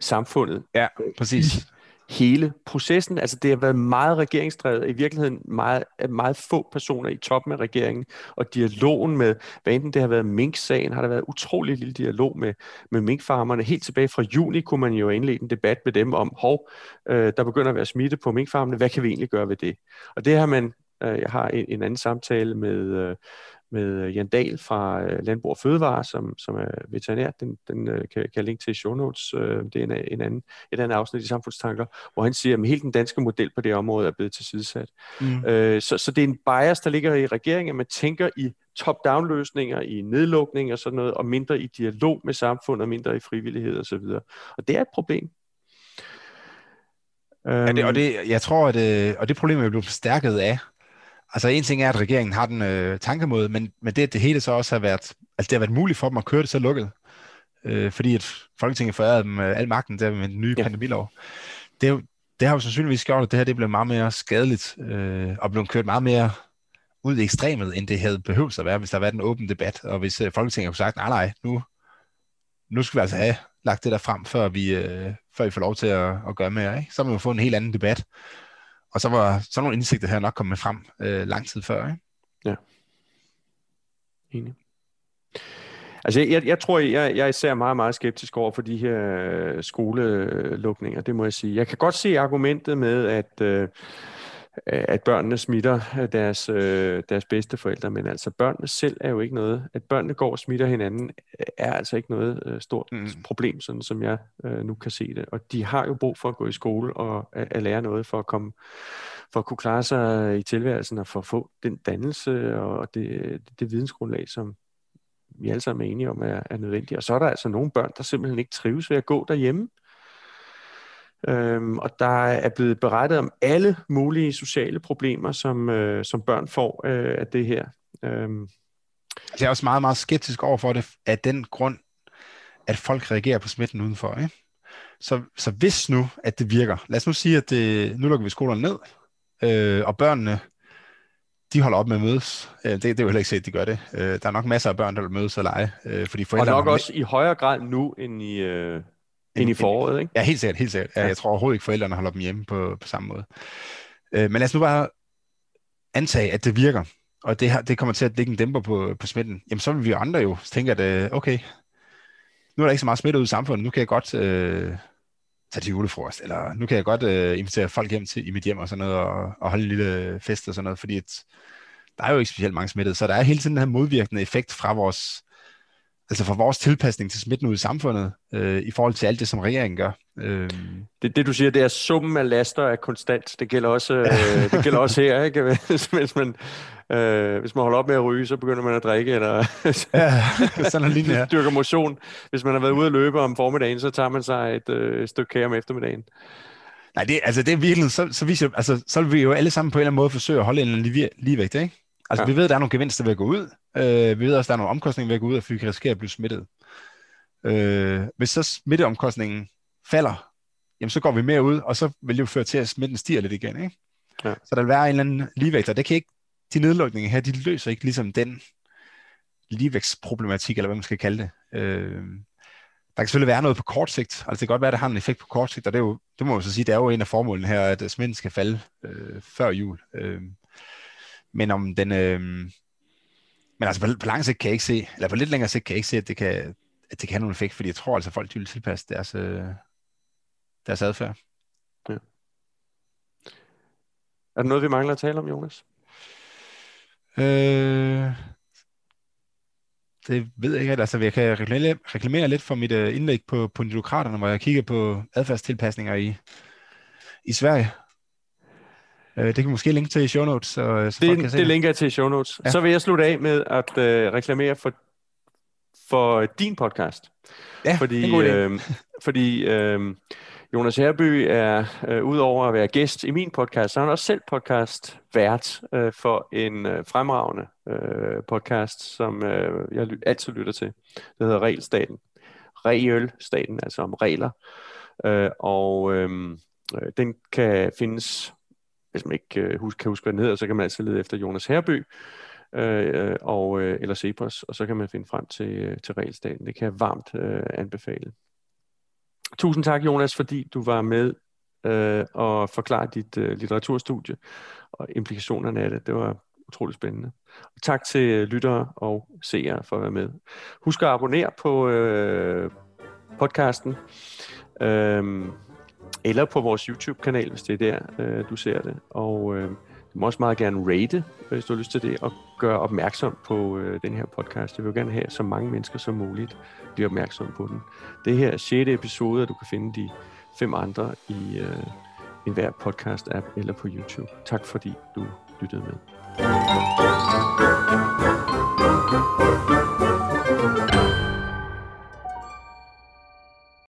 samfundet. Ja, præcis hele processen. Altså det har været meget regeringsdrevet, i virkeligheden meget, meget få personer i toppen af regeringen, og dialogen med, hvad enten det har været Mink-sagen, har der været utrolig lille dialog med, med minkfarmerne. Helt tilbage fra juni kunne man jo indlede en debat med dem om, hov, øh, der begynder at være smitte på minkfarmerne, hvad kan vi egentlig gøre ved det? Og det har man, øh, jeg har en, en anden samtale med, øh, med Jan Dahl fra øh, Landbrug og Fødevare, som, som er veterinær. Den, den øh, kan, kan jeg linke til show notes. Øh, det er en, en anden, et andet afsnit i Samfundstanker, hvor han siger, at hele den danske model på det område er blevet tilsidesat. Mm. Øh, så, så det er en bias, der ligger i regeringen, at man tænker i top-down løsninger, i nedlukning og sådan noget, og mindre i dialog med samfundet, mindre i frivillighed osv. Og, og det er et problem. Ja, det, og øhm. det, jeg tror, at, og det problem er blevet forstærket af, Altså en ting er, at regeringen har den øh, tankemåde, men, men det, at det hele så også har været, altså det har været muligt for dem at køre det så lukket, øh, fordi at Folketinget forærede dem øh, al magten der med den nye ja. pandemilov. Det, er jo, det har jo sandsynligvis gjort, at det her det blev meget mere skadeligt, øh, og blev kørt meget mere ud i ekstremet, end det havde behøvet at være, hvis der var en åben debat, og hvis øh, Folketinget kunne sagt, nej nej, nu, nu skal vi altså have lagt det der frem, før vi, øh, før vi får lov til at, at gøre mere. Ikke? Så må vi få en helt anden debat. Og så var sådan nogle indsigter her nok kommet frem øh, lang tid før. Ikke? Ja. Enig. Altså, jeg, jeg tror, jeg, jeg er især meget, meget skeptisk over for de her øh, skolelukninger, det må jeg sige. Jeg kan godt se argumentet med, at, øh, at børnene smitter deres, øh, deres bedste forældre, men altså børnene selv er jo ikke noget, at børnene går og smitter hinanden, er altså ikke noget øh, stort mm. problem, sådan som jeg øh, nu kan se det. Og de har jo brug for at gå i skole og at, at lære noget for at komme for at kunne klare sig i tilværelsen og for at få den dannelse og det, det, det vidensgrundlag, som vi alle sammen er enige om er, er nødvendigt. Og så er der altså nogle børn, der simpelthen ikke trives ved at gå derhjemme. Øhm, og der er blevet berettet om alle mulige sociale problemer, som, øh, som børn får øh, af det her. Øhm. Jeg er også meget, meget skeptisk over for det, af den grund, at folk reagerer på smitten udenfor. Ikke? Så, så hvis nu, at det virker, lad os nu sige, at det, nu lukker vi skolerne ned, øh, og børnene, de holder op med at mødes. Øh, det, det er jo heller ikke set, at de gør det. Øh, der er nok masser af børn, der vil mødes og lege. Øh, fordi og nok også i højere grad nu, end i, øh, ind i foråret, ikke? Ja, helt sikkert, helt sikkert. Ja, jeg tror overhovedet ikke, forældrene holder dem hjemme på, på samme måde. Øh, men lad os nu bare antage, at det virker, og det, her, det kommer til at lægge en dæmper på, på smitten. Jamen, så vil vi andre jo tænke, at øh, okay, nu er der ikke så meget smitte ud i samfundet, nu kan jeg godt øh, tage til julefrokost, eller nu kan jeg godt øh, invitere folk hjem til i mit hjem og sådan noget, og, og holde en lille fest og sådan noget, fordi et, der er jo ikke specielt mange smittede, så der er hele tiden den her modvirkende effekt fra vores altså for vores tilpasning til smitten ud i samfundet, øh, i forhold til alt det, som regeringen gør. Øh. Det, det du siger, det er summen af laster er konstant. Det gælder også, øh, det gælder også her, ikke? Hvis man, øh, hvis man holder op med at ryge, så begynder man at drikke, eller ja, sådan en linje, ja. dyrker motion. Hvis man har været ude at løbe om formiddagen, så tager man sig et øh, stykke kage om eftermiddagen. Nej, det, altså det er virkelig, så, så, viser, altså, så vil vi jo alle sammen på en eller anden måde forsøge at holde en lige, ligevægt, ikke? Altså, ja. vi ved, at der er nogle gevinster ved at gå ud. Øh, vi ved også, at der er nogle omkostninger ved at gå ud, og vi kan risikere at blive smittet. Øh, hvis så smitteomkostningen falder, jamen så går vi mere ud, og så vil det jo føre til, at smitten stiger lidt igen. Ikke? Ja. Så der vil være en eller anden ligevægt, og det kan ikke, de nedlukninger her, de løser ikke ligesom den ligevægtsproblematik, eller hvad man skal kalde det. Øh, der kan selvfølgelig være noget på kort sigt. Altså det kan godt være, at det har en effekt på kort sigt, og det, er jo, det må man så sige, det er jo en af formålene her, at smitten skal falde øh, før jul. Øh, men om den... Øh, men altså på, på lang sigt kan jeg ikke se, eller på lidt længere sigt kan jeg ikke se, at det kan, at det kan have nogen effekt, fordi jeg tror altså, at folk vil tilpasse deres, øh, deres adfærd. Ja. Er der noget, vi mangler at tale om, Jonas? Øh, det ved jeg ikke. Altså, jeg kan reklamere, reklamere lidt for mit uh, indlæg på, på Nydokraterne, hvor jeg kigger på adfærdstilpasninger i, i Sverige. Uh, det kan måske linke til i show notes. Så, så det, kan se det linker jeg til i show notes. Ja. Så vil jeg slutte af med at uh, reklamere for, for din podcast. Ja, fordi, øh, fordi øh, Jonas Herby er, øh, udover at være gæst i min podcast, så er han også selv podcast vært øh, for en øh, fremragende øh, podcast, som øh, jeg ly- altid lytter til. Det hedder Regelstaten. Regelstaten, altså om regler. Øh, og øh, øh, den kan findes, hvis man ikke øh, huske, kan huske, hvad den hedder, så kan man altid lede efter Jonas Herby. Øh, øh og, øh, eller Cepos, og så kan man finde frem til, øh, til regelstaten. Det kan jeg varmt øh, anbefale. Tusind tak, Jonas, fordi du var med øh, og forklare dit øh, litteraturstudie og implikationerne af det. Det var utroligt spændende. Og tak til øh, lyttere og seere for at være med. Husk at abonnere på øh, podcasten, øh, eller på vores YouTube-kanal, hvis det er der, øh, du ser det. Og øh, du må også meget gerne rate, hvis du har lyst til det, og gøre opmærksom på øh, den her podcast. Jeg vil gerne have så mange mennesker som muligt bliver opmærksom på den. Det her er 6. episode, og du kan finde de fem andre i øh, enhver podcast-app eller på YouTube. Tak fordi du lyttede med.